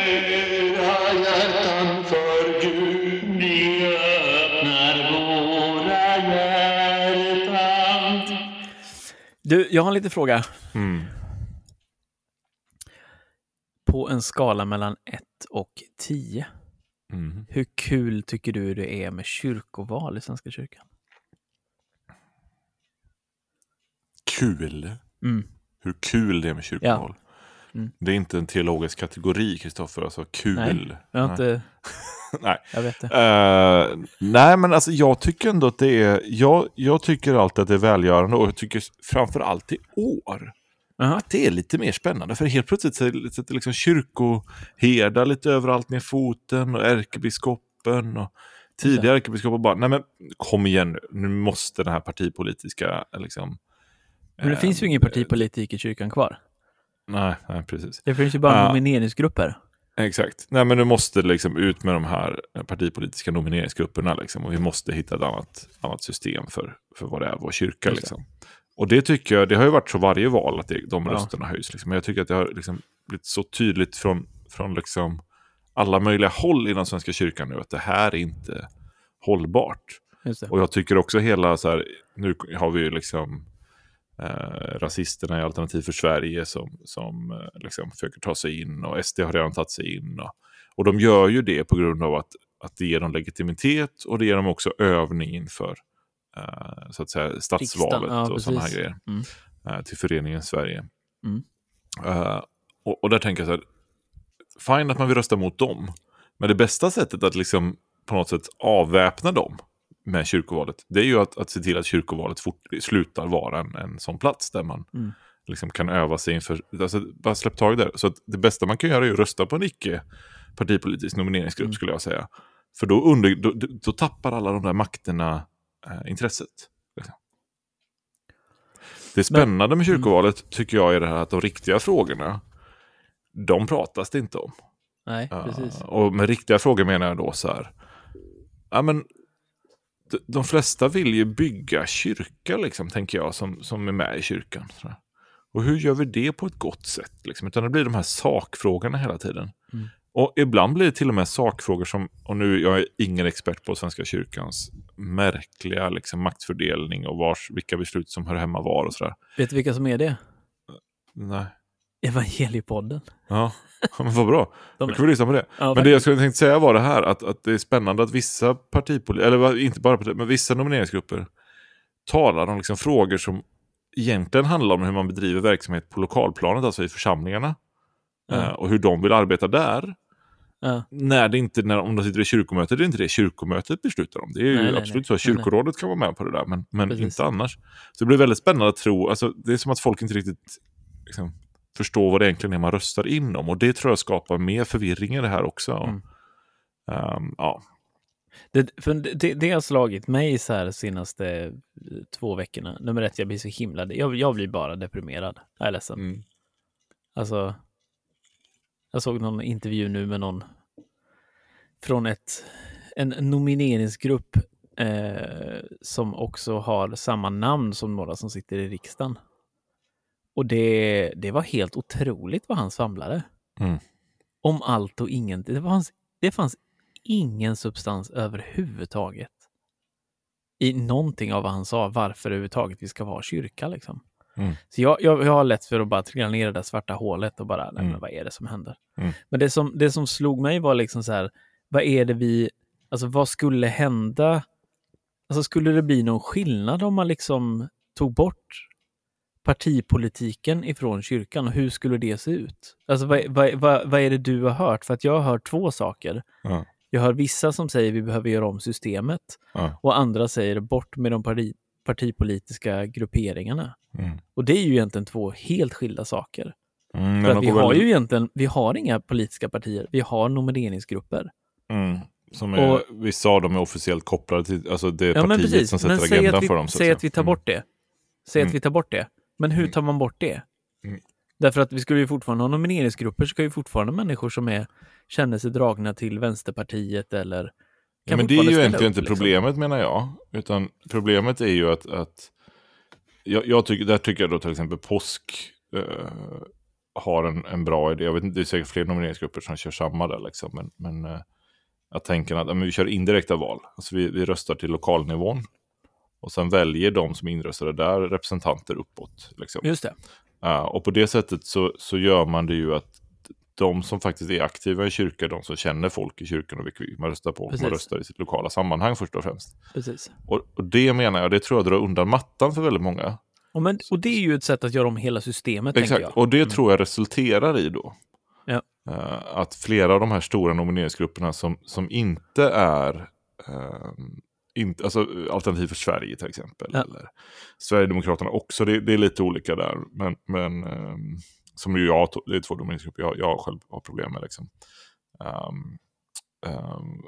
[SPEAKER 3] era hjärtan för Gud, vi öppnar våra hjärtan.
[SPEAKER 2] Du, jag har en liten fråga.
[SPEAKER 1] mm.
[SPEAKER 2] På en skala mellan 1 och 10.
[SPEAKER 1] Mm.
[SPEAKER 2] Hur kul tycker du det är med kyrkoval i Svenska kyrkan?
[SPEAKER 1] Kul.
[SPEAKER 2] Mm.
[SPEAKER 1] Hur kul det är med kyrkoval.
[SPEAKER 2] Mm.
[SPEAKER 1] Det är inte en teologisk kategori, Kristoffer. Alltså kul.
[SPEAKER 2] Nej, Jag har inte...
[SPEAKER 1] Nej.
[SPEAKER 2] Jag vet det.
[SPEAKER 1] Eh, nej, men alltså jag tycker ändå att det är... Jag, jag tycker alltid att det är välgörande och jag tycker framför allt i år Att det är lite mer spännande. För helt plötsligt så sätter liksom kyrkoherdar lite överallt ner foten och ärkebiskopen och tidigare ärkebiskopar bara, nej men kom igen nu, nu måste den här partipolitiska liksom...
[SPEAKER 2] Men det
[SPEAKER 1] eh,
[SPEAKER 2] finns ju ingen partipolitik i kyrkan kvar.
[SPEAKER 1] Nej, nej, precis.
[SPEAKER 2] Det finns ju bara
[SPEAKER 1] Ja.
[SPEAKER 2] nomineringsgrupper.
[SPEAKER 1] Exakt. Nej, men nu måste liksom ut med de här partipolitiska nomineringsgrupperna. Liksom, och vi måste hitta ett annat, annat system för, för vad det är vår kyrka. Liksom. Och det tycker jag, det har ju varit så varje val att det, de
[SPEAKER 2] Ja.
[SPEAKER 1] rösterna höjs. Liksom. Men jag tycker att det har liksom blivit så tydligt från, från liksom alla möjliga håll inom Svenska kyrkan nu att det här är inte hållbart. Och jag tycker också hela så här, nu har vi ju liksom eh, rasisterna i Alternativ för Sverige som, som eh, liksom försöker ta sig in och SD har redan tagit sig in. Och, och de gör ju det på grund av att, att det ger dem legitimitet och det ger dem också övning inför så att säga, stadsvalet
[SPEAKER 2] ja,
[SPEAKER 1] och sådana här grejer
[SPEAKER 2] Mm.
[SPEAKER 1] eh, till föreningen Sverige.
[SPEAKER 2] Mm.
[SPEAKER 1] Eh, och, och där tänker jag så här, fine att man vill rösta mot dem, men det bästa sättet att liksom på något sätt avväpna dem med kyrkovalet, det är ju att, att se till att kyrkovalet fort, slutar vara en, en sån plats där man
[SPEAKER 2] Mm.
[SPEAKER 1] liksom kan öva sig inför, alltså bara släpp taget där. Så att det bästa man kan göra är att rösta på en icke partipolitisk nomineringsgrupp
[SPEAKER 2] Mm.
[SPEAKER 1] skulle jag säga. För då, under, då, då tappar alla de där makterna eh, intresset. Liksom. Det spännande med kyrkovalet tycker jag är det här att de riktiga frågorna, de pratas det inte om.
[SPEAKER 2] Nej,
[SPEAKER 1] Ja,
[SPEAKER 2] precis.
[SPEAKER 1] och med riktiga frågor menar jag då så här. Ja, men, de, de flesta vill ju bygga kyrka, liksom, tänker jag, som, som är med i kyrkan. Och hur gör vi det på ett gott sätt? Liksom? Utan det blir de här sakfrågorna hela tiden.
[SPEAKER 2] Mm.
[SPEAKER 1] Och ibland blir det till och med sakfrågor som, och nu jag är ingen expert på Svenska kyrkans märkliga liksom, maktfördelning och vars, vilka beslut som hör hemma var och sådär.
[SPEAKER 2] Vet du vilka som är det?
[SPEAKER 1] Nej.
[SPEAKER 2] Evangeliepodden.
[SPEAKER 1] Ja, men vad bra.
[SPEAKER 2] De
[SPEAKER 1] kan vi lyssna på det.
[SPEAKER 2] Ja,
[SPEAKER 1] Men det jag skulle tänkt säga var det här, att, att det är spännande att vissa partipolitiker, eller inte bara partier, men vissa nomineringsgrupper talar om liksom frågor som egentligen handlar om hur man bedriver verksamhet på lokalplanet, alltså i församlingarna. Eh, och hur de vill arbeta där.
[SPEAKER 2] Ja.
[SPEAKER 1] När det inte, när, om de sitter i kyrkomötet, det är inte det kyrkomötet beslutar om. Det är ju
[SPEAKER 2] Nej, nej,
[SPEAKER 1] absolut
[SPEAKER 2] nej.
[SPEAKER 1] så kyrkorådet kan vara med på det där, men, men
[SPEAKER 2] Precis.
[SPEAKER 1] inte annars. Så det blir väldigt spännande att tro, alltså, det är som att folk inte riktigt liksom, förstår vad det egentligen är man röstar in om. Och det tror jag skapar mer förvirring i det här också.
[SPEAKER 2] Mm.
[SPEAKER 1] Ehm, ja.
[SPEAKER 2] Det, för det, det har slagit mig så här senaste eh, två veckorna. Nummer ett, jag blir så himla... Jag, jag blir bara deprimerad. Jag är ledsen.
[SPEAKER 1] Mm.
[SPEAKER 2] Alltså, jag såg någon intervju nu med någon från ett, en nomineringsgrupp eh, som också har samma namn som några som sitter i riksdagen. Och det, det var helt otroligt vad han svamlade.
[SPEAKER 1] Mm.
[SPEAKER 2] Om allt och ingenting. Det fanns, det fanns ingen substans överhuvudtaget i någonting av vad han sa, varför överhuvudtaget vi ska vara kyrka. Liksom.
[SPEAKER 1] Mm.
[SPEAKER 2] Så jag, jag, jag har lätt för att bara trilla ner i det där svarta hålet och bara, nej,
[SPEAKER 1] Mm.
[SPEAKER 2] men vad är det som händer?
[SPEAKER 1] Mm.
[SPEAKER 2] Men det som, det som slog mig var liksom så här, vad är det vi, alltså vad skulle hända? Alltså skulle det bli någon skillnad om man liksom tog bort partipolitiken ifrån kyrkan och hur skulle det se ut? Alltså vad, vad, vad, vad är det du har hört? För att jag har hört två saker.
[SPEAKER 1] Ja.
[SPEAKER 2] Jag hör vissa som säger vi behöver göra om systemet
[SPEAKER 1] Ja.
[SPEAKER 2] och andra säger bort med de parti, partipolitiska grupperingarna.
[SPEAKER 1] Mm.
[SPEAKER 2] Och det är ju egentligen två helt skilda saker.
[SPEAKER 1] Mm,
[SPEAKER 2] För vi har
[SPEAKER 1] väl-
[SPEAKER 2] ju egentligen, vi har inga politiska partier, vi har nomineringsgrupper.
[SPEAKER 1] Mm. Som är,
[SPEAKER 2] Och-
[SPEAKER 1] vissa av dem är officiellt kopplade till alltså det
[SPEAKER 2] Ja, men
[SPEAKER 1] partiet
[SPEAKER 2] precis.
[SPEAKER 1] som sätter agendan
[SPEAKER 2] att vi,
[SPEAKER 1] för dem. så
[SPEAKER 2] säg att vi tar
[SPEAKER 1] Mm.
[SPEAKER 2] bort det. Säg
[SPEAKER 1] Mm.
[SPEAKER 2] att vi tar bort det. Men hur
[SPEAKER 1] Mm.
[SPEAKER 2] tar man bort det?
[SPEAKER 1] Mm.
[SPEAKER 2] Därför att vi skulle ju fortfarande ha nomineringsgrupper, så ska ju fortfarande människor som är, känner sig dragna till Vänsterpartiet eller
[SPEAKER 1] Ja, men det är ju egentligen inte
[SPEAKER 2] liksom.
[SPEAKER 1] problemet menar jag. Utan problemet är ju att, att jag, jag tycker, där tycker jag då till exempel påsk eh, har en, en bra idé. Jag vet inte, det är säkert fler nomineringsgrupper som kör samma där liksom. Men, men eh, jag tänker att ja, men vi kör indirekta val. Alltså vi, vi röstar till lokalnivån. Och sen väljer de som är inröstade där representanter uppåt. Liksom.
[SPEAKER 2] Just det.
[SPEAKER 1] Ja, och på det sättet så, så gör man det ju att de som faktiskt är aktiva i kyrkan, de som känner folk i kyrkan och vilka man röstar på,
[SPEAKER 2] Precis.
[SPEAKER 1] man röstar i sitt lokala sammanhang först och främst.
[SPEAKER 2] Precis.
[SPEAKER 1] Och, och det menar jag, det tror jag drar undan mattan för väldigt många.
[SPEAKER 2] Och, men, och det är ju ett sätt att göra om hela systemet,
[SPEAKER 1] Exakt, och det
[SPEAKER 2] Mm.
[SPEAKER 1] tror jag resulterar i då.
[SPEAKER 2] Ja.
[SPEAKER 1] eh, att flera av de här stora nomineringsgrupperna som, som inte är ehm, inte, alltså, Alternativ för Sverige till exempel.
[SPEAKER 2] Ja.
[SPEAKER 1] Eller Sverigedemokraterna också, det, det är lite olika där. Men, men ehm, som ju jag, det är två nomineringsgrupper jag, jag själv har problem med. Liksom. Ehm, ehm,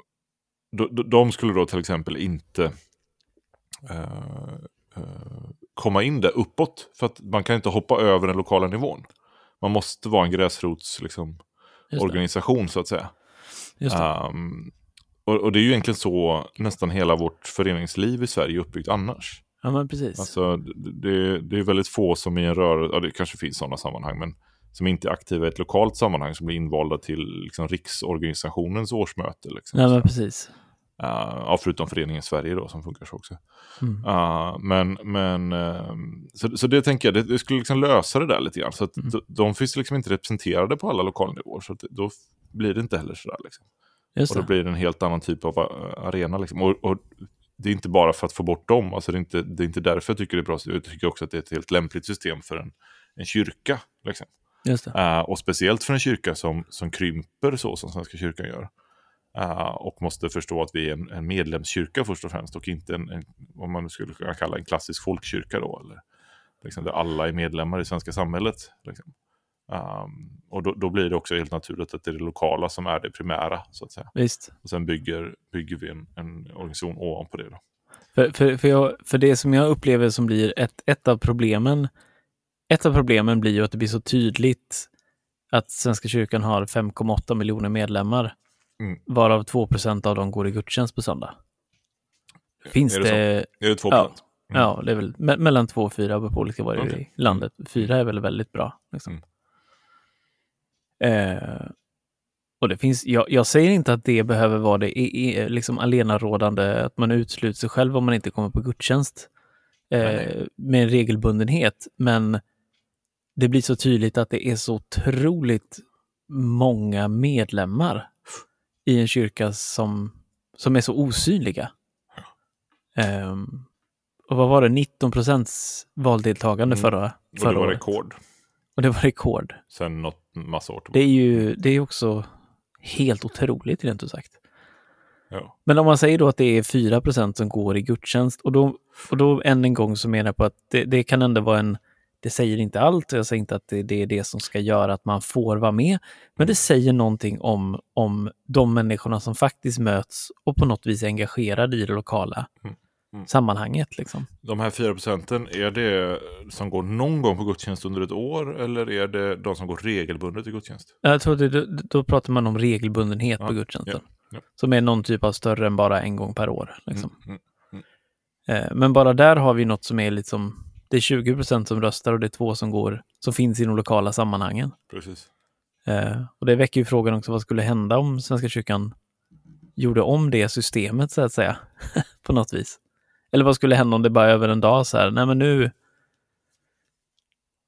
[SPEAKER 1] de, de- skulle då till exempel inte eh, eh, komma in där uppåt. För att man kan inte hoppa över den lokala nivån. Man måste vara en gräsrots liksom, organisation så att säga. Ehm, och, och det är ju egentligen så nästan hela vårt föreningsliv i Sverige är uppbyggt annars.
[SPEAKER 2] Ja, men precis.
[SPEAKER 1] Alltså, det, det- är väldigt få som i en rörelse, ja, det kanske finns sådana sammanhang, men som inte är aktiva i ett lokalt sammanhang som blir invalda till liksom, riksorganisationens årsmöte. Liksom.
[SPEAKER 2] Ja, men precis.
[SPEAKER 1] eh, ja, förutom föreningen Sverige då, som funkar så också.
[SPEAKER 2] Mm.
[SPEAKER 1] Uh, men, men ehm, så, så det tänker jag, det, det skulle liksom lösa det där lite grann. Så att
[SPEAKER 2] Mm.
[SPEAKER 1] de, de finns liksom inte representerade på alla lokalnivåer. Så det, då blir det inte heller sådär. Liksom.
[SPEAKER 2] Just
[SPEAKER 1] Och då
[SPEAKER 2] det.
[SPEAKER 1] blir det en helt annan typ av uh, arena. Liksom. Och, och det är inte bara för att få bort dem, alltså det, är inte, det är inte därför jag tycker det är bra. Jag tycker också att det är ett helt lämpligt system för en, en kyrka. Liksom. Uh, och speciellt för en kyrka som, som krymper så som Svenska kyrkan gör. Uh, och måste förstå att vi är en, en medlemskyrka först och främst och inte en, en, vad man skulle kunna kalla en klassisk folkkyrka då. Eller, liksom, där alla är medlemmar i svenska samhället. Liksom. Um, och då, då blir det också helt naturligt att det är det lokala som är det primära. så att säga.
[SPEAKER 2] Visst.
[SPEAKER 1] Och sen bygger, bygger vi en, en organisation ovanpå det. Då.
[SPEAKER 2] För, för, för, jag, för det som jag upplever som blir ett, ett av problemen, ett av problemen blir ju att det blir så tydligt att Svenska kyrkan har 5,8 miljoner medlemmar,
[SPEAKER 1] Mm.
[SPEAKER 2] varav 2% av dem går i gudstjänst på söndag. Finns
[SPEAKER 1] är
[SPEAKER 2] det,
[SPEAKER 1] det? Är det 2
[SPEAKER 2] Ja.
[SPEAKER 1] Mm.
[SPEAKER 2] ja, det är väl me mellan 2 och 4 beror på olika var i landet. Fyra är väl väldigt bra. Liksom.
[SPEAKER 1] Mm.
[SPEAKER 2] Eh, och det finns, jag, jag säger inte att det behöver vara det i, i, liksom alenarådande, att man utesluter sig själv om man inte kommer på gudstjänst eh, med en regelbundenhet. Men det blir så tydligt att det är så otroligt många medlemmar i en kyrka som, som är så osynliga. Ehm, och vad var det, 19 procents valdeltagande
[SPEAKER 1] Mm.
[SPEAKER 2] förra,
[SPEAKER 1] Och det
[SPEAKER 2] förra
[SPEAKER 1] var
[SPEAKER 2] året?
[SPEAKER 1] rekord.
[SPEAKER 2] Och det var rekord.
[SPEAKER 1] Sen något massa år
[SPEAKER 2] Det är
[SPEAKER 1] tillbaka.
[SPEAKER 2] ju det är också helt otroligt, rent ut sagt.
[SPEAKER 1] Ja.
[SPEAKER 2] Men om man säger då att det är 4% som går i gudstjänst och då, och då än en gång så menar jag på att det, det kan ändå vara en, det säger inte allt, jag säger inte att det, det är det som ska göra att man får vara med, men det säger någonting om, om de människorna som faktiskt möts och på något vis är engagerade i det lokala.
[SPEAKER 1] Mm.
[SPEAKER 2] Sammanhanget. Liksom.
[SPEAKER 1] De här 4 procenten, är det som går någon gång på gudstjänst under ett år eller är det de som går regelbundet i gudstjänst?
[SPEAKER 2] Jag tror det, då pratar man om regelbundenhet
[SPEAKER 1] Ja,
[SPEAKER 2] på gudstjänsten.
[SPEAKER 1] ja, ja.
[SPEAKER 2] Som är någon typ av större än bara en gång per år. Liksom.
[SPEAKER 1] Mm, mm,
[SPEAKER 2] Eh, Men bara där har vi något som är liksom, det är 20 procent som röstar och det är två som går, som finns i de lokala sammanhangen.
[SPEAKER 1] precis.
[SPEAKER 2] Eh, och det väcker ju frågan också, vad skulle hända om Svenska kyrkan gjorde om det systemet så att säga, på något vis? Eller vad skulle hända om det bara över en dag så här, nej men nu,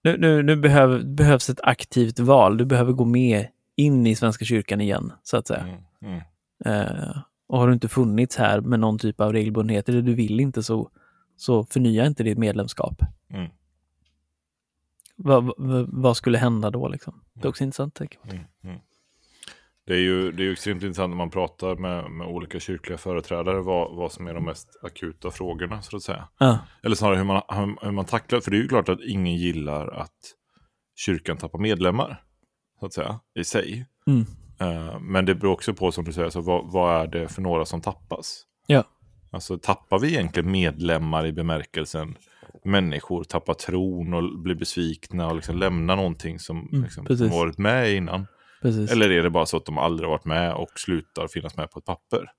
[SPEAKER 2] nu, nu, nu behöv, behövs ett aktivt val, du behöver gå med in i Svenska kyrkan igen, så att säga.
[SPEAKER 1] Mm, mm.
[SPEAKER 2] Eh, och har du inte funnits här med någon typ av regelbundenhet, eller du vill inte, så, så förnya inte ditt medlemskap.
[SPEAKER 1] Mm.
[SPEAKER 2] Vad, vad, vad skulle hända då liksom? Det är också intressant. Jag.
[SPEAKER 1] Mm, mm. Det är ju det är ju extremt intressant när man pratar med, med olika kyrkliga företrädare vad, vad som är de mest akuta frågorna så att säga.
[SPEAKER 2] Ja,
[SPEAKER 1] Eller snarare hur man, hur, man tacklar, för det är ju klart att ingen gillar att kyrkan tappar medlemmar, så att säga, i sig.
[SPEAKER 2] mm.
[SPEAKER 1] Eh, men det beror också på, som du säger, så vad, vad är det för några som tappas?
[SPEAKER 2] ja.
[SPEAKER 1] Alltså tappar vi egentligen medlemmar i bemärkelsen människor tappar tron och blir besvikna och liksom lämnar någonting som
[SPEAKER 2] Mm,
[SPEAKER 1] liksom, som varit med innan?
[SPEAKER 2] Precis.
[SPEAKER 1] Eller är det bara så att de aldrig har varit med och slutar finnas med på ett papper?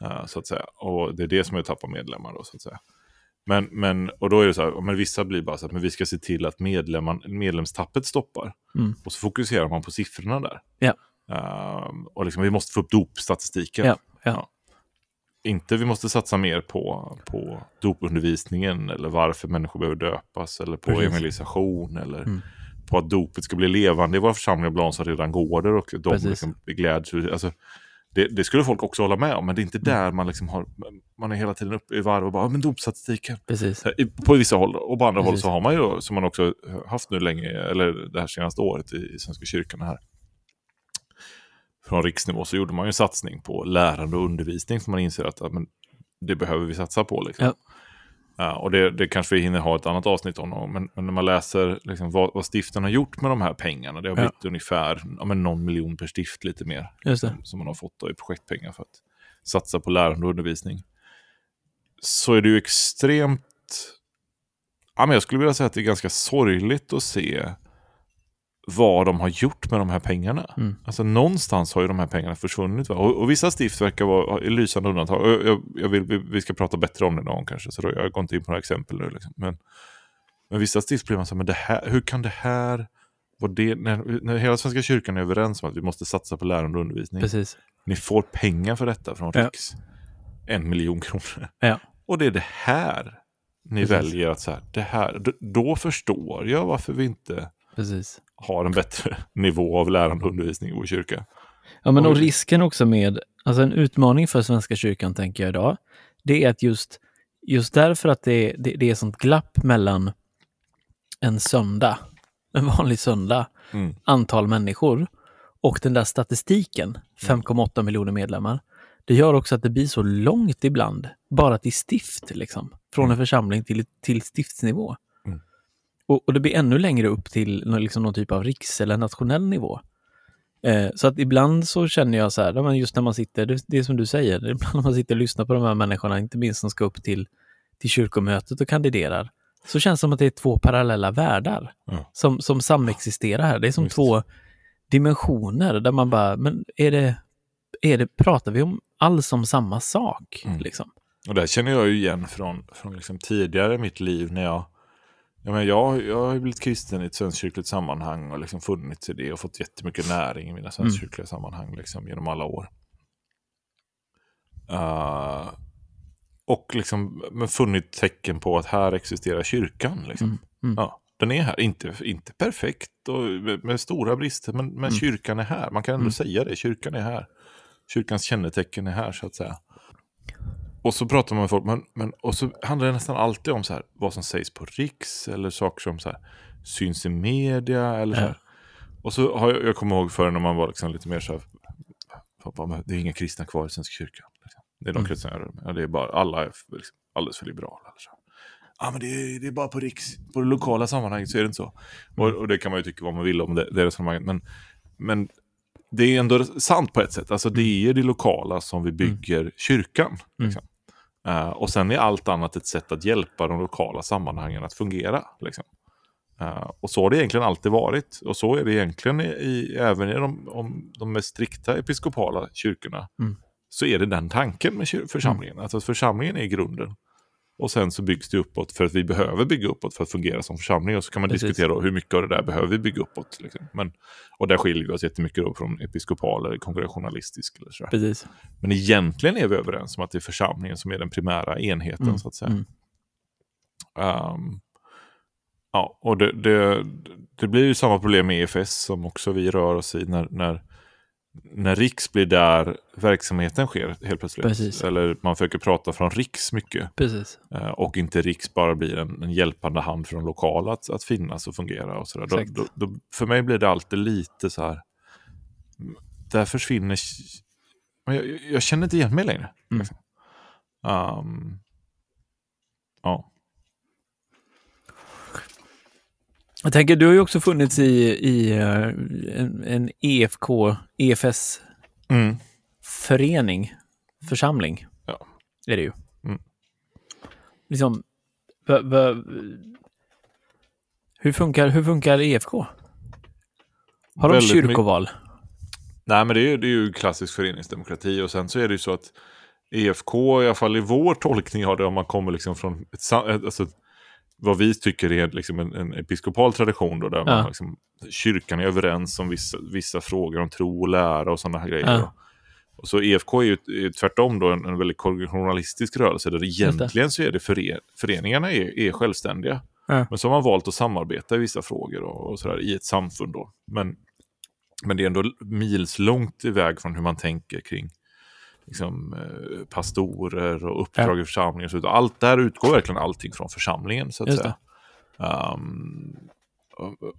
[SPEAKER 1] Eh, så att säga. Och det är det som är att tappa medlemmar då, så att säga. Men, men, och då är det så här, men vissa blir bara så att men vi ska se till att medlemman, medlemstappet stoppar.
[SPEAKER 2] Mm.
[SPEAKER 1] Och så fokuserar man på siffrorna där.
[SPEAKER 2] Ja.
[SPEAKER 1] Ehm, och liksom, vi måste få upp dopstatistiken.
[SPEAKER 2] Ja, ja.
[SPEAKER 1] Inte vi måste satsa mer på, på dopundervisningen eller varför människor behöver döpas eller på
[SPEAKER 2] Precis.
[SPEAKER 1] evangelisation eller
[SPEAKER 2] Mm.
[SPEAKER 1] På att dopet ska bli levande i våra församlingar bland som redan går där och de
[SPEAKER 2] Precis.
[SPEAKER 1] liksom gläds. Alltså, det, det skulle folk också hålla med om, men det är
[SPEAKER 2] Mm.
[SPEAKER 1] inte där man liksom har, man är hela tiden uppe i varv och bara, "Ja, men dopstatistiken.
[SPEAKER 2] precis.
[SPEAKER 1] I- På vissa håll och på andra håll
[SPEAKER 2] Precis.
[SPEAKER 1] så har man ju, som man också haft nu länge, eller det här senaste året i, i Svenska kyrkan här. Från riksnivå så gjorde man ju en satsning på lärande och undervisning för man inser att ja, men, det behöver vi satsa på. Liksom.
[SPEAKER 2] Ja.
[SPEAKER 1] Ja, och det, det kanske vi hinner ha ett annat avsnitt om, men, men när man läser liksom, vad, vad stiften har gjort med de här pengarna, det har
[SPEAKER 2] Ja.
[SPEAKER 1] blivit ungefär ja, men någon miljon per stift lite mer
[SPEAKER 2] det.
[SPEAKER 1] som man har fått då i projektpengar för att satsa på lärande och undervisning. Så är det ju extremt... Ja, men jag skulle vilja säga att det är ganska sorgligt att se vad de har gjort med de här pengarna.
[SPEAKER 2] Mm.
[SPEAKER 1] Alltså någonstans har ju de här pengarna försvunnit. Och, och vissa stift verkar vara lysande undantag. Och Jag, jag vill, vi, vi ska prata bättre om det någon gång kanske, så då, jag går inte in på några exempel nu. Liksom. Men, men vissa stift blir man så här, men det här, hur kan det här... Vad det, när, när hela Svenska kyrkan är överens om att vi måste satsa på lärande och undervisning.
[SPEAKER 2] Precis.
[SPEAKER 1] Ni får pengar för detta från
[SPEAKER 2] Ja.
[SPEAKER 1] Riks. En miljon kronor.
[SPEAKER 2] Ja.
[SPEAKER 1] Och det är det här ni
[SPEAKER 2] Precis.
[SPEAKER 1] väljer att så här, det här, då förstår jag varför vi inte
[SPEAKER 2] Precis.
[SPEAKER 1] har en bättre nivå av lärande och undervisning i vår kyrka.
[SPEAKER 2] Ja, men och risken också med, alltså en utmaning för Svenska kyrkan tänker jag idag, det är att just, just därför att det, det, det är sånt glapp mellan en söndag, en vanlig söndag,
[SPEAKER 1] Mm.
[SPEAKER 2] antal människor och den där statistiken, 5,8 miljoner medlemmar, det gör också att det blir så långt ibland, bara till stift, liksom, från en församling till, till stiftsnivå.
[SPEAKER 1] Mm.
[SPEAKER 2] Och, och det blir ännu längre upp till nå- liksom, någon typ av riks eller nationell nivå. Eh, så att ibland så känner jag så här, men just när man sitter, det, det är som du säger, ibland när man sitter och lyssnar på de här människorna, inte minst som ska upp till, till kyrkomötet och kandiderar, så känns det som att det är två parallella världar
[SPEAKER 1] Ja.
[SPEAKER 2] som, som samexisterar här. Det är som
[SPEAKER 1] Visst.
[SPEAKER 2] två dimensioner där man bara, men är det, är det, pratar vi om alls om samma sak?
[SPEAKER 1] Mm.
[SPEAKER 2] Liksom?
[SPEAKER 1] Och det känner jag ju igen från, från liksom tidigare i mitt liv när jag jag, menar, jag, jag har ju blivit kristen i ett svenskkyrkligt sammanhang och liksom funnits i det och fått jättemycket näring i mina svenskkyrkliga sammanhang liksom, genom alla år. Uh, och liksom men funnit tecken på att här existerar kyrkan. Liksom.
[SPEAKER 2] Mm, mm.
[SPEAKER 1] Ja, den är här, inte, inte perfekt och med, med stora brister, men, men
[SPEAKER 2] Mm.
[SPEAKER 1] kyrkan är här. Man kan ändå
[SPEAKER 2] Mm.
[SPEAKER 1] säga det, kyrkan är här. Kyrkans kännetecken är här så att säga. Och så pratar man med folk, men, men, och så handlar det nästan alltid om så här, vad som sägs på riks eller saker som så här, syns i media. Eller så här. Och så har jag, jag kommer ihåg förr när man var liksom lite mer så här, "Fan, men det är inga kristna kvar i Svenska kyrkan. Liksom. Det är de
[SPEAKER 2] Mm.
[SPEAKER 1] kristna jag ja, det är bara, alla är liksom, alldeles för liberala. Eller så. Ja, men det är, det är bara på riks, på det lokala sammanhanget så är det inte så. Och, och det kan man ju tycka vad man vill om det, det resonemanget. Men, men det är ändå sant på ett sätt. Alltså det är det lokala som vi bygger kyrkan. Liksom. Eh, och sen är allt annat ett sätt att hjälpa de lokala sammanhangen att fungera. Liksom. Eh, och så har det egentligen alltid varit. Och så är det egentligen i, i, även i de, om, de mest strikta episkopala kyrkorna.
[SPEAKER 2] Mm.
[SPEAKER 1] Så är det den tanken med församlingen. Alltså att församlingen är grunden. Och sen så byggs det uppåt för att vi behöver bygga uppåt för att fungera som församling. Och så kan man
[SPEAKER 2] Precis.
[SPEAKER 1] diskutera då, hur mycket av det där behöver vi bygga uppåt. Liksom. Men, och där skiljer vi oss jättemycket då från episkopal eller kongregationalistisk. Eller sådär.
[SPEAKER 2] Precis.
[SPEAKER 1] Men egentligen är vi överens om att det är församlingen som är den primära enheten
[SPEAKER 2] Mm,
[SPEAKER 1] så att säga.
[SPEAKER 2] mm.
[SPEAKER 1] Ehm, ja, och det, det, det blir ju samma problem med EFS som också vi rör oss i när, när, när Riks blir där verksamheten sker helt plötsligt.
[SPEAKER 2] Precis.
[SPEAKER 1] Eller man försöker prata från Riks mycket
[SPEAKER 2] Precis.
[SPEAKER 1] eh, och inte Riks bara blir en, en hjälpande hand för de lokala att, att finnas och fungera. Och sådär. Då, då, då, för mig blir det alltid lite så här, där försvinner, jag, jag känner inte igen mig längre.
[SPEAKER 2] Mm.
[SPEAKER 1] Ehm, ja.
[SPEAKER 2] Jag tänker, du har ju också funnits i, i eh, en, en EFK, EFS-förening, församling.
[SPEAKER 1] Ja.
[SPEAKER 2] Är det ju.
[SPEAKER 1] Mm.
[SPEAKER 2] Liksom, va, va, hur, funkar, hur funkar EFK? Har de kyrkoval?
[SPEAKER 1] Nej, men det är, ju- det är ju klassisk föreningsdemokrati och sen så är det ju så att EFK, i alla fall i vår tolkning av det, om man kommer liksom från ett, sa- ett, alltså, vad vi tycker är liksom en, en episkopal tradition då, där man
[SPEAKER 2] Ja.
[SPEAKER 1] liksom, kyrkan är överens om vissa, vissa frågor om tro och lära och sådana här grejer.
[SPEAKER 2] Ja.
[SPEAKER 1] Och så EFK är ju, är tvärtom då en, en väldigt journalistisk rörelse där egentligen så är det före, föreningarna är, är självständiga.
[SPEAKER 2] Ja.
[SPEAKER 1] Men så har man valt att samarbeta i vissa frågor och, och sådär, i ett samfund. Då. Men, men det är ändå mils långt iväg från hur man tänker kring liksom, eh, pastorer och uppdrag i församlingen. och så. Allt där utgår verkligen allting från församlingen. så att
[SPEAKER 2] Just
[SPEAKER 1] säga. Um,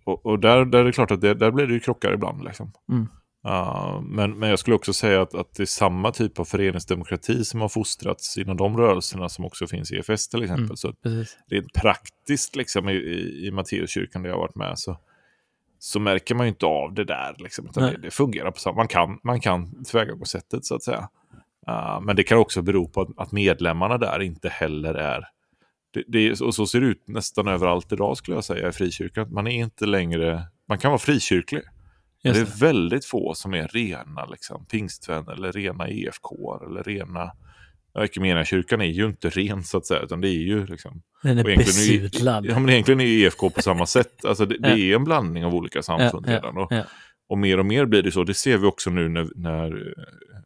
[SPEAKER 1] och och, där, där är det klart att det, där blir det ju krockar ibland. Liksom.
[SPEAKER 2] Mm.
[SPEAKER 1] Uh, men, men jag skulle också säga att, att det är samma typ av föreningsdemokrati som har fostrats inom de rörelserna som också finns i EFS till exempel.
[SPEAKER 2] Mm.
[SPEAKER 1] Så
[SPEAKER 2] Precis.
[SPEAKER 1] rent praktiskt liksom, i, i, i Matteuskyrkan där jag har varit med så, så märker man ju inte av det där. Liksom, utan det, det fungerar på samma Man kan, man kan tillvägagångssättet så att säga. Uh, men det kan också bero på att, att medlemmarna där inte heller är det, det, och så ser det ut nästan överallt idag skulle jag säga i frikyrkan. Man är inte längre, man kan vara frikyrklig. Det
[SPEAKER 2] Just
[SPEAKER 1] är
[SPEAKER 2] det.
[SPEAKER 1] väldigt få som är rena liksom, pingstvänner eller rena EFK eller rena Ja, kyrkan är ju inte ren så att säga, utan det är ju liksom...
[SPEAKER 2] Den är besudlad.
[SPEAKER 1] Ja, men egentligen är EFK på samma sätt. Alltså det, det är en blandning av olika samfund redan. Och, och mer och mer blir det så. Det ser vi också nu när, när eh,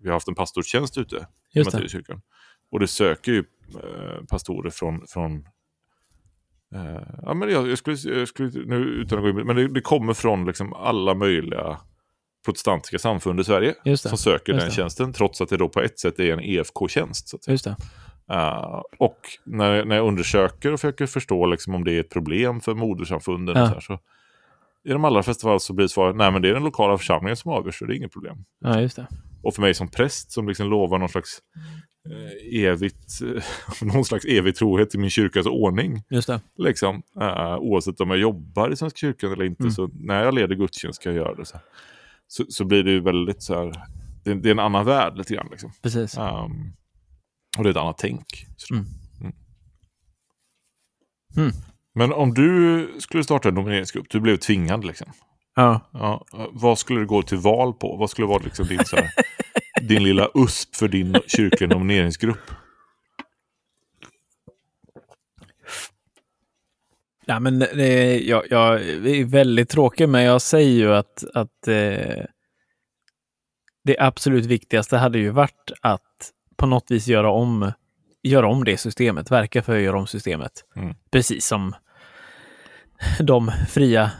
[SPEAKER 1] vi har haft en pastortjänst ute i. Matteuskyrkan. Och det söker ju eh, pastorer från, från eh, ja, men jag, jag, skulle, jag skulle, nu utan att gå in, men det, det kommer från liksom alla möjliga protestantiska samfund i Sverige som söker den tjänsten, trots att det då på ett sätt är en EFK-tjänst.
[SPEAKER 2] Just det.
[SPEAKER 1] Uh, och när, när jag undersöker och försöker förstå liksom, om det är ett problem för modersamfunden
[SPEAKER 2] Ja.
[SPEAKER 1] och så, här, så i de allra flesta fall så blir svaret nej men det är den lokala församlingen som avgör så det är inget problem.
[SPEAKER 2] Ja, just det.
[SPEAKER 1] Och för mig som präst som liksom lovar någon slags eh, evigt, eh, någon slags evig trohet till min kyrkas ordning.
[SPEAKER 2] Just det.
[SPEAKER 1] Liksom, eh, oavsett om jag jobbar i Svenska kyrkan eller inte,
[SPEAKER 2] Mm.
[SPEAKER 1] så när jag leder gudstjänst ska jag göra det. Så, så, så blir det ju väldigt så här, det, det är en annan värld lite grann. Liksom.
[SPEAKER 2] Precis.
[SPEAKER 1] Um, och det är ett annat tänk. Så-
[SPEAKER 2] Mm. Mm.
[SPEAKER 1] Men om du skulle starta en nomineringsgrupp, du blev tvingad liksom.
[SPEAKER 2] Ja.
[SPEAKER 1] Ja, vad skulle du gå till val på? Vad skulle vara liksom din, så här, din lilla USP för din kyrkliga nomineringsgrupp?
[SPEAKER 2] Ja, men det, jag, jag är väldigt tråkig, men jag säger ju att, att eh, det absolut viktigaste hade ju varit att på något vis göra om, göra om det systemet, verka för att göra om systemet.
[SPEAKER 1] Mm.
[SPEAKER 2] Precis som de fria,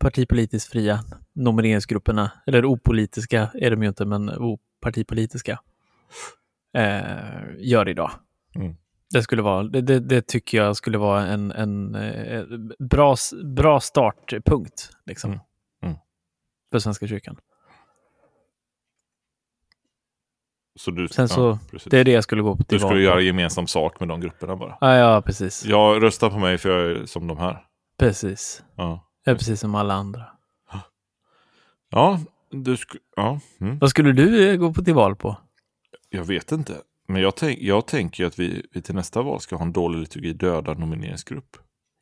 [SPEAKER 2] partipolitiskt fria nomineringsgrupperna, eller opolitiska är de ju inte, men opartipolitiska, eh, gör idag.
[SPEAKER 1] Mm.
[SPEAKER 2] Det skulle vara, det, det, det tycker jag skulle vara en, en eh, bra, bra startpunkt liksom,
[SPEAKER 1] Mm. Mm.
[SPEAKER 2] för Svenska kyrkan.
[SPEAKER 1] Så du,
[SPEAKER 2] Sen så-
[SPEAKER 1] precis.
[SPEAKER 2] Det är det jag skulle gå på till
[SPEAKER 1] du skulle göra gemensam sak med de grupperna bara.
[SPEAKER 2] Ja, ja, precis.
[SPEAKER 1] Jag röstar på mig för jag är som de här.
[SPEAKER 2] Precis.
[SPEAKER 1] Ja,
[SPEAKER 2] Jag är precis som alla andra.
[SPEAKER 1] ja du sk- ja. Mm.
[SPEAKER 2] Vad skulle du eh, gå på till val på?
[SPEAKER 1] Jag vet inte. Men jag, tänk, jag tänker att vi, vi till nästa val ska ha en dålig liturgi döda nomineringsgrupp.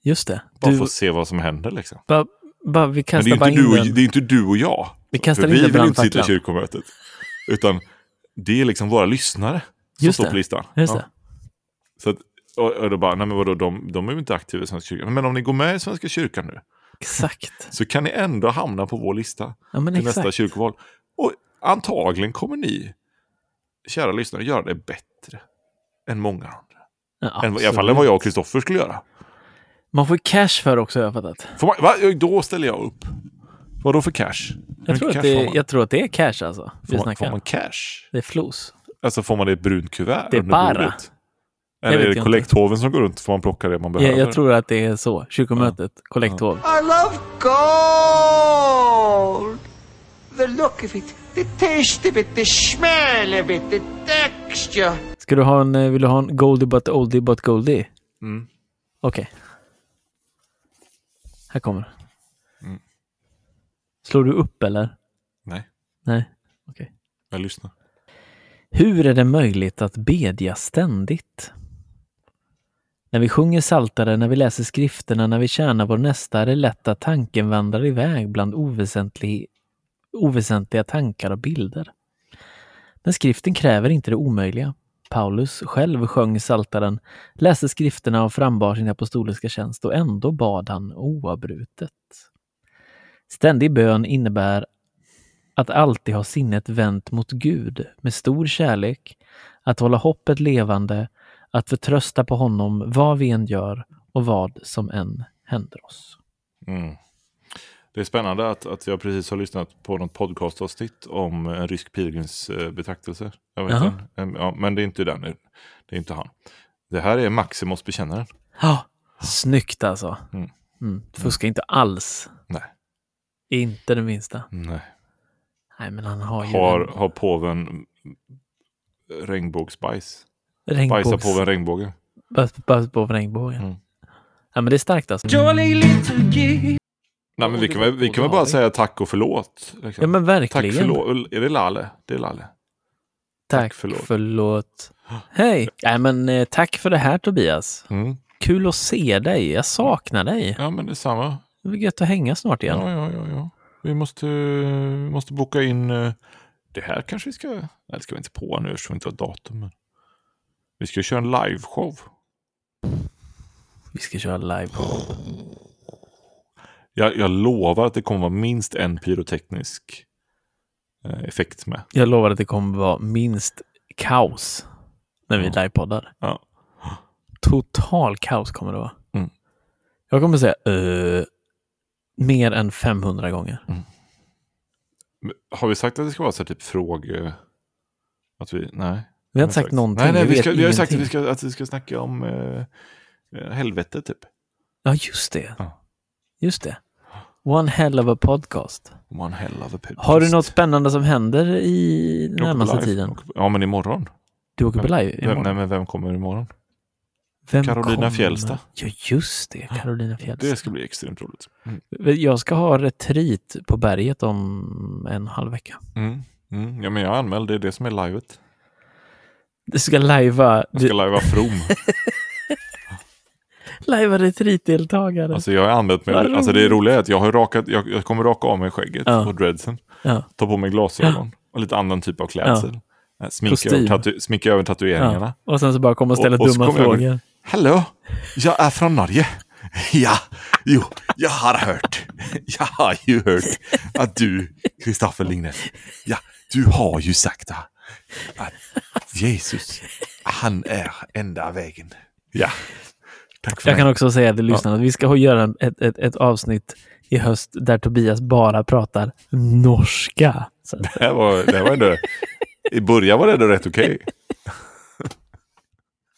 [SPEAKER 2] Just det.
[SPEAKER 1] Bara
[SPEAKER 2] Du,
[SPEAKER 1] för att se vad som händer liksom.
[SPEAKER 2] bara, bara, vi
[SPEAKER 1] Men det
[SPEAKER 2] kastar
[SPEAKER 1] är,
[SPEAKER 2] bara
[SPEAKER 1] inte
[SPEAKER 2] in
[SPEAKER 1] du och, det är inte du och jag.
[SPEAKER 2] Vi kastar
[SPEAKER 1] För
[SPEAKER 2] in
[SPEAKER 1] vi vill inte sitta i kyrkomötet. Utan det är liksom våra lyssnare som
[SPEAKER 2] Just
[SPEAKER 1] står
[SPEAKER 2] det.
[SPEAKER 1] på listan.
[SPEAKER 2] Just
[SPEAKER 1] Ja.
[SPEAKER 2] det.
[SPEAKER 1] Så att, och, och då bara, nej men vadå, de, de är ju inte aktiva i Svenska kyrkan. Men om ni går med i Svenska kyrkan nu
[SPEAKER 2] Exakt.
[SPEAKER 1] så kan ni ändå hamna på vår lista
[SPEAKER 2] Ja,
[SPEAKER 1] till nästa
[SPEAKER 2] exakt.
[SPEAKER 1] kyrkoval. Och antagligen kommer ni, kära lyssnare, göra det bättre än många andra.
[SPEAKER 2] Ja,
[SPEAKER 1] Än, I alla fall än vad jag och Kristoffer skulle göra.
[SPEAKER 2] Man får cash för också, har jag fattat.
[SPEAKER 1] Får man? Då ställer jag upp. Vad då för cash?
[SPEAKER 2] Jag tror, att
[SPEAKER 1] cash
[SPEAKER 2] det, jag tror att det är cash alltså.
[SPEAKER 1] Får man, får man cash?
[SPEAKER 2] Det är flos.
[SPEAKER 1] Alltså får man det i ett brunt kuvert
[SPEAKER 2] Det är bara.
[SPEAKER 1] bordet? Eller
[SPEAKER 2] vet
[SPEAKER 1] är det
[SPEAKER 2] inte.
[SPEAKER 1] kollekthoven som går runt? Får man plocka det man behöver?
[SPEAKER 2] Jag, jag tror att det är så. Kyrkomötet, kollekthov.
[SPEAKER 4] I love gold. The look of it, the taste of it, the smell of it, the texture.
[SPEAKER 2] Ska du ha en, eh, vill du ha en Goldie but oldie but goldie?
[SPEAKER 1] Mm.
[SPEAKER 2] Okej. Här kommer det.
[SPEAKER 1] Mm.
[SPEAKER 2] Slår du upp eller?
[SPEAKER 1] Nej,
[SPEAKER 2] Nej. Okej.
[SPEAKER 1] jag lyssnar.
[SPEAKER 2] Hur är det möjligt att bedja ständigt? När vi sjunger saltare, när vi läser skrifterna, när vi tjänar vår nästa är det lätt att tanken vandrar iväg bland oväsentlig, oväsentliga tankar och bilder. Men skriften kräver inte det omöjliga. Paulus själv sjöng saltaren, läste skrifterna och frambar sin apostoliska tjänst och ändå bad han oavbrutet. Ständig bön innebär att alltid ha sinnet vänt mot Gud med stor kärlek, att hålla hoppet levande, att förtrösta på honom vad vi än gör och vad som än händer oss.
[SPEAKER 1] Mm. Det är spännande att, att jag precis har lyssnat på något podcastavsnitt om en rysk pilgrims eh, betraktelse. Jag vet. Em, Ja, men det är inte den. Det är inte han. Det här är Maximus bekännaren.
[SPEAKER 2] Ja, snyggt alltså.
[SPEAKER 1] Mm.
[SPEAKER 2] Mm. Fuskar inte alls.
[SPEAKER 1] Nej.
[SPEAKER 2] Inte det minsta.
[SPEAKER 1] Nej.
[SPEAKER 2] Nej, men han har ju
[SPEAKER 1] Har,
[SPEAKER 2] en
[SPEAKER 1] har påven regnbågsbajs?
[SPEAKER 2] Regnbågs...
[SPEAKER 1] Bajsar påven regnbåge?
[SPEAKER 2] Bajs- bajs på regnbågen.
[SPEAKER 1] Mm.
[SPEAKER 2] Ja, men det är starkt alltså.
[SPEAKER 1] Nej, men vi kan väl, vi kan väl bara säga tack och förlåt. Liksom.
[SPEAKER 2] Ja, men
[SPEAKER 1] tack
[SPEAKER 2] verkligen.
[SPEAKER 1] förlåt. Är det Lalle? Det är Lalle.
[SPEAKER 2] Tack,
[SPEAKER 1] förlåt.
[SPEAKER 2] förlåt. Hej! Nej, men eh, tack för det här Tobias.
[SPEAKER 1] Mm.
[SPEAKER 2] Kul att se dig. Jag saknar dig.
[SPEAKER 1] Ja, men detsamma.
[SPEAKER 2] Det blir gött att hänga snart igen.
[SPEAKER 1] Ja, ja, ja, ja. Vi måste, måste boka in... eh, Det här kanske vi ska... Nej, det ska vi inte på nu eftersom vi inte har datum. Men vi ska köra en liveshow.
[SPEAKER 2] Vi ska köra live.
[SPEAKER 1] Jag, jag lovar att det kommer vara minst en pyroteknisk eh, effekt med.
[SPEAKER 2] Jag lovar att det kommer vara minst kaos när vi
[SPEAKER 1] Ja.
[SPEAKER 2] livepoddar.
[SPEAKER 1] Ja.
[SPEAKER 2] Total kaos kommer det vara.
[SPEAKER 1] Mm.
[SPEAKER 2] Jag kommer säga uh, mer än 500 gånger.
[SPEAKER 1] Men Har vi sagt att det ska vara så typ fråge... Att vi... Nej.
[SPEAKER 2] Vi har inte sagt någonting.
[SPEAKER 1] Nej, nej, vi, ska, vi har sagt att vi ska, att vi ska snacka om eh, eh, helvete typ.
[SPEAKER 2] Ja, just det.
[SPEAKER 1] Ja.
[SPEAKER 2] Just det. One hell of a podcast.
[SPEAKER 1] One hell of a podcast.
[SPEAKER 2] Har du något spännande som händer i närmaste tiden?
[SPEAKER 1] Ja, men imorgon.
[SPEAKER 2] Du åker på live
[SPEAKER 1] Vem,
[SPEAKER 2] imorgon?
[SPEAKER 1] nej, men vem kommer imorgon?
[SPEAKER 2] Vem
[SPEAKER 1] Carolina
[SPEAKER 2] kommer?
[SPEAKER 1] Fjällstad.
[SPEAKER 2] Ja, just det. Carolina Fjällstad.
[SPEAKER 1] Det ska bli extremt roligt. Mm.
[SPEAKER 2] Jag ska ha retreat på berget om en halv vecka.
[SPEAKER 1] Mm. Mm. Ja, men jag är anmäld. Det är det som är livet.
[SPEAKER 2] Du ska lajva,
[SPEAKER 1] Jag ska lajva from.
[SPEAKER 2] lajva retreatdeltagare.
[SPEAKER 1] Alltså jag anmält
[SPEAKER 2] Vad
[SPEAKER 1] med, alltså det roliga är att jag har rakat, jag, jag kommer raka av mig skägget
[SPEAKER 2] Ja.
[SPEAKER 1] och dreadsen.
[SPEAKER 2] ja.
[SPEAKER 1] Ta på mig glasögon och lite annan typ av klädsel. Ja. Sminka,
[SPEAKER 2] Kostym.
[SPEAKER 1] över tatu, sminka över tatueringarna.
[SPEAKER 2] ja. Och sen så bara komma och ställa
[SPEAKER 1] Och- och
[SPEAKER 2] dumma frågor.
[SPEAKER 1] Hallå, jag är från Norge. Ja, jo, jag har hört. Jag har ju hört att du, Kristoffer Lignell, ja, du har ju sagt det. Att Jesus, han är enda vägen. Ja, tack för
[SPEAKER 2] Jag
[SPEAKER 1] mig.
[SPEAKER 2] kan också säga till lyssnarna att vi ska göra ett, ett, ett avsnitt i höst där Tobias bara pratar norska. Så,
[SPEAKER 1] Det här var, det här var ändå, I början var det ändå rätt okej.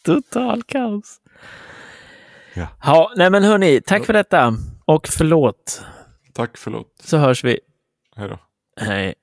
[SPEAKER 2] total kaos.
[SPEAKER 1] Ja.
[SPEAKER 2] Ja, nej men hörni, tack för detta. Och förlåt,
[SPEAKER 1] Tack, förlåt.
[SPEAKER 2] så hörs vi.
[SPEAKER 1] Hej då.
[SPEAKER 2] Hej.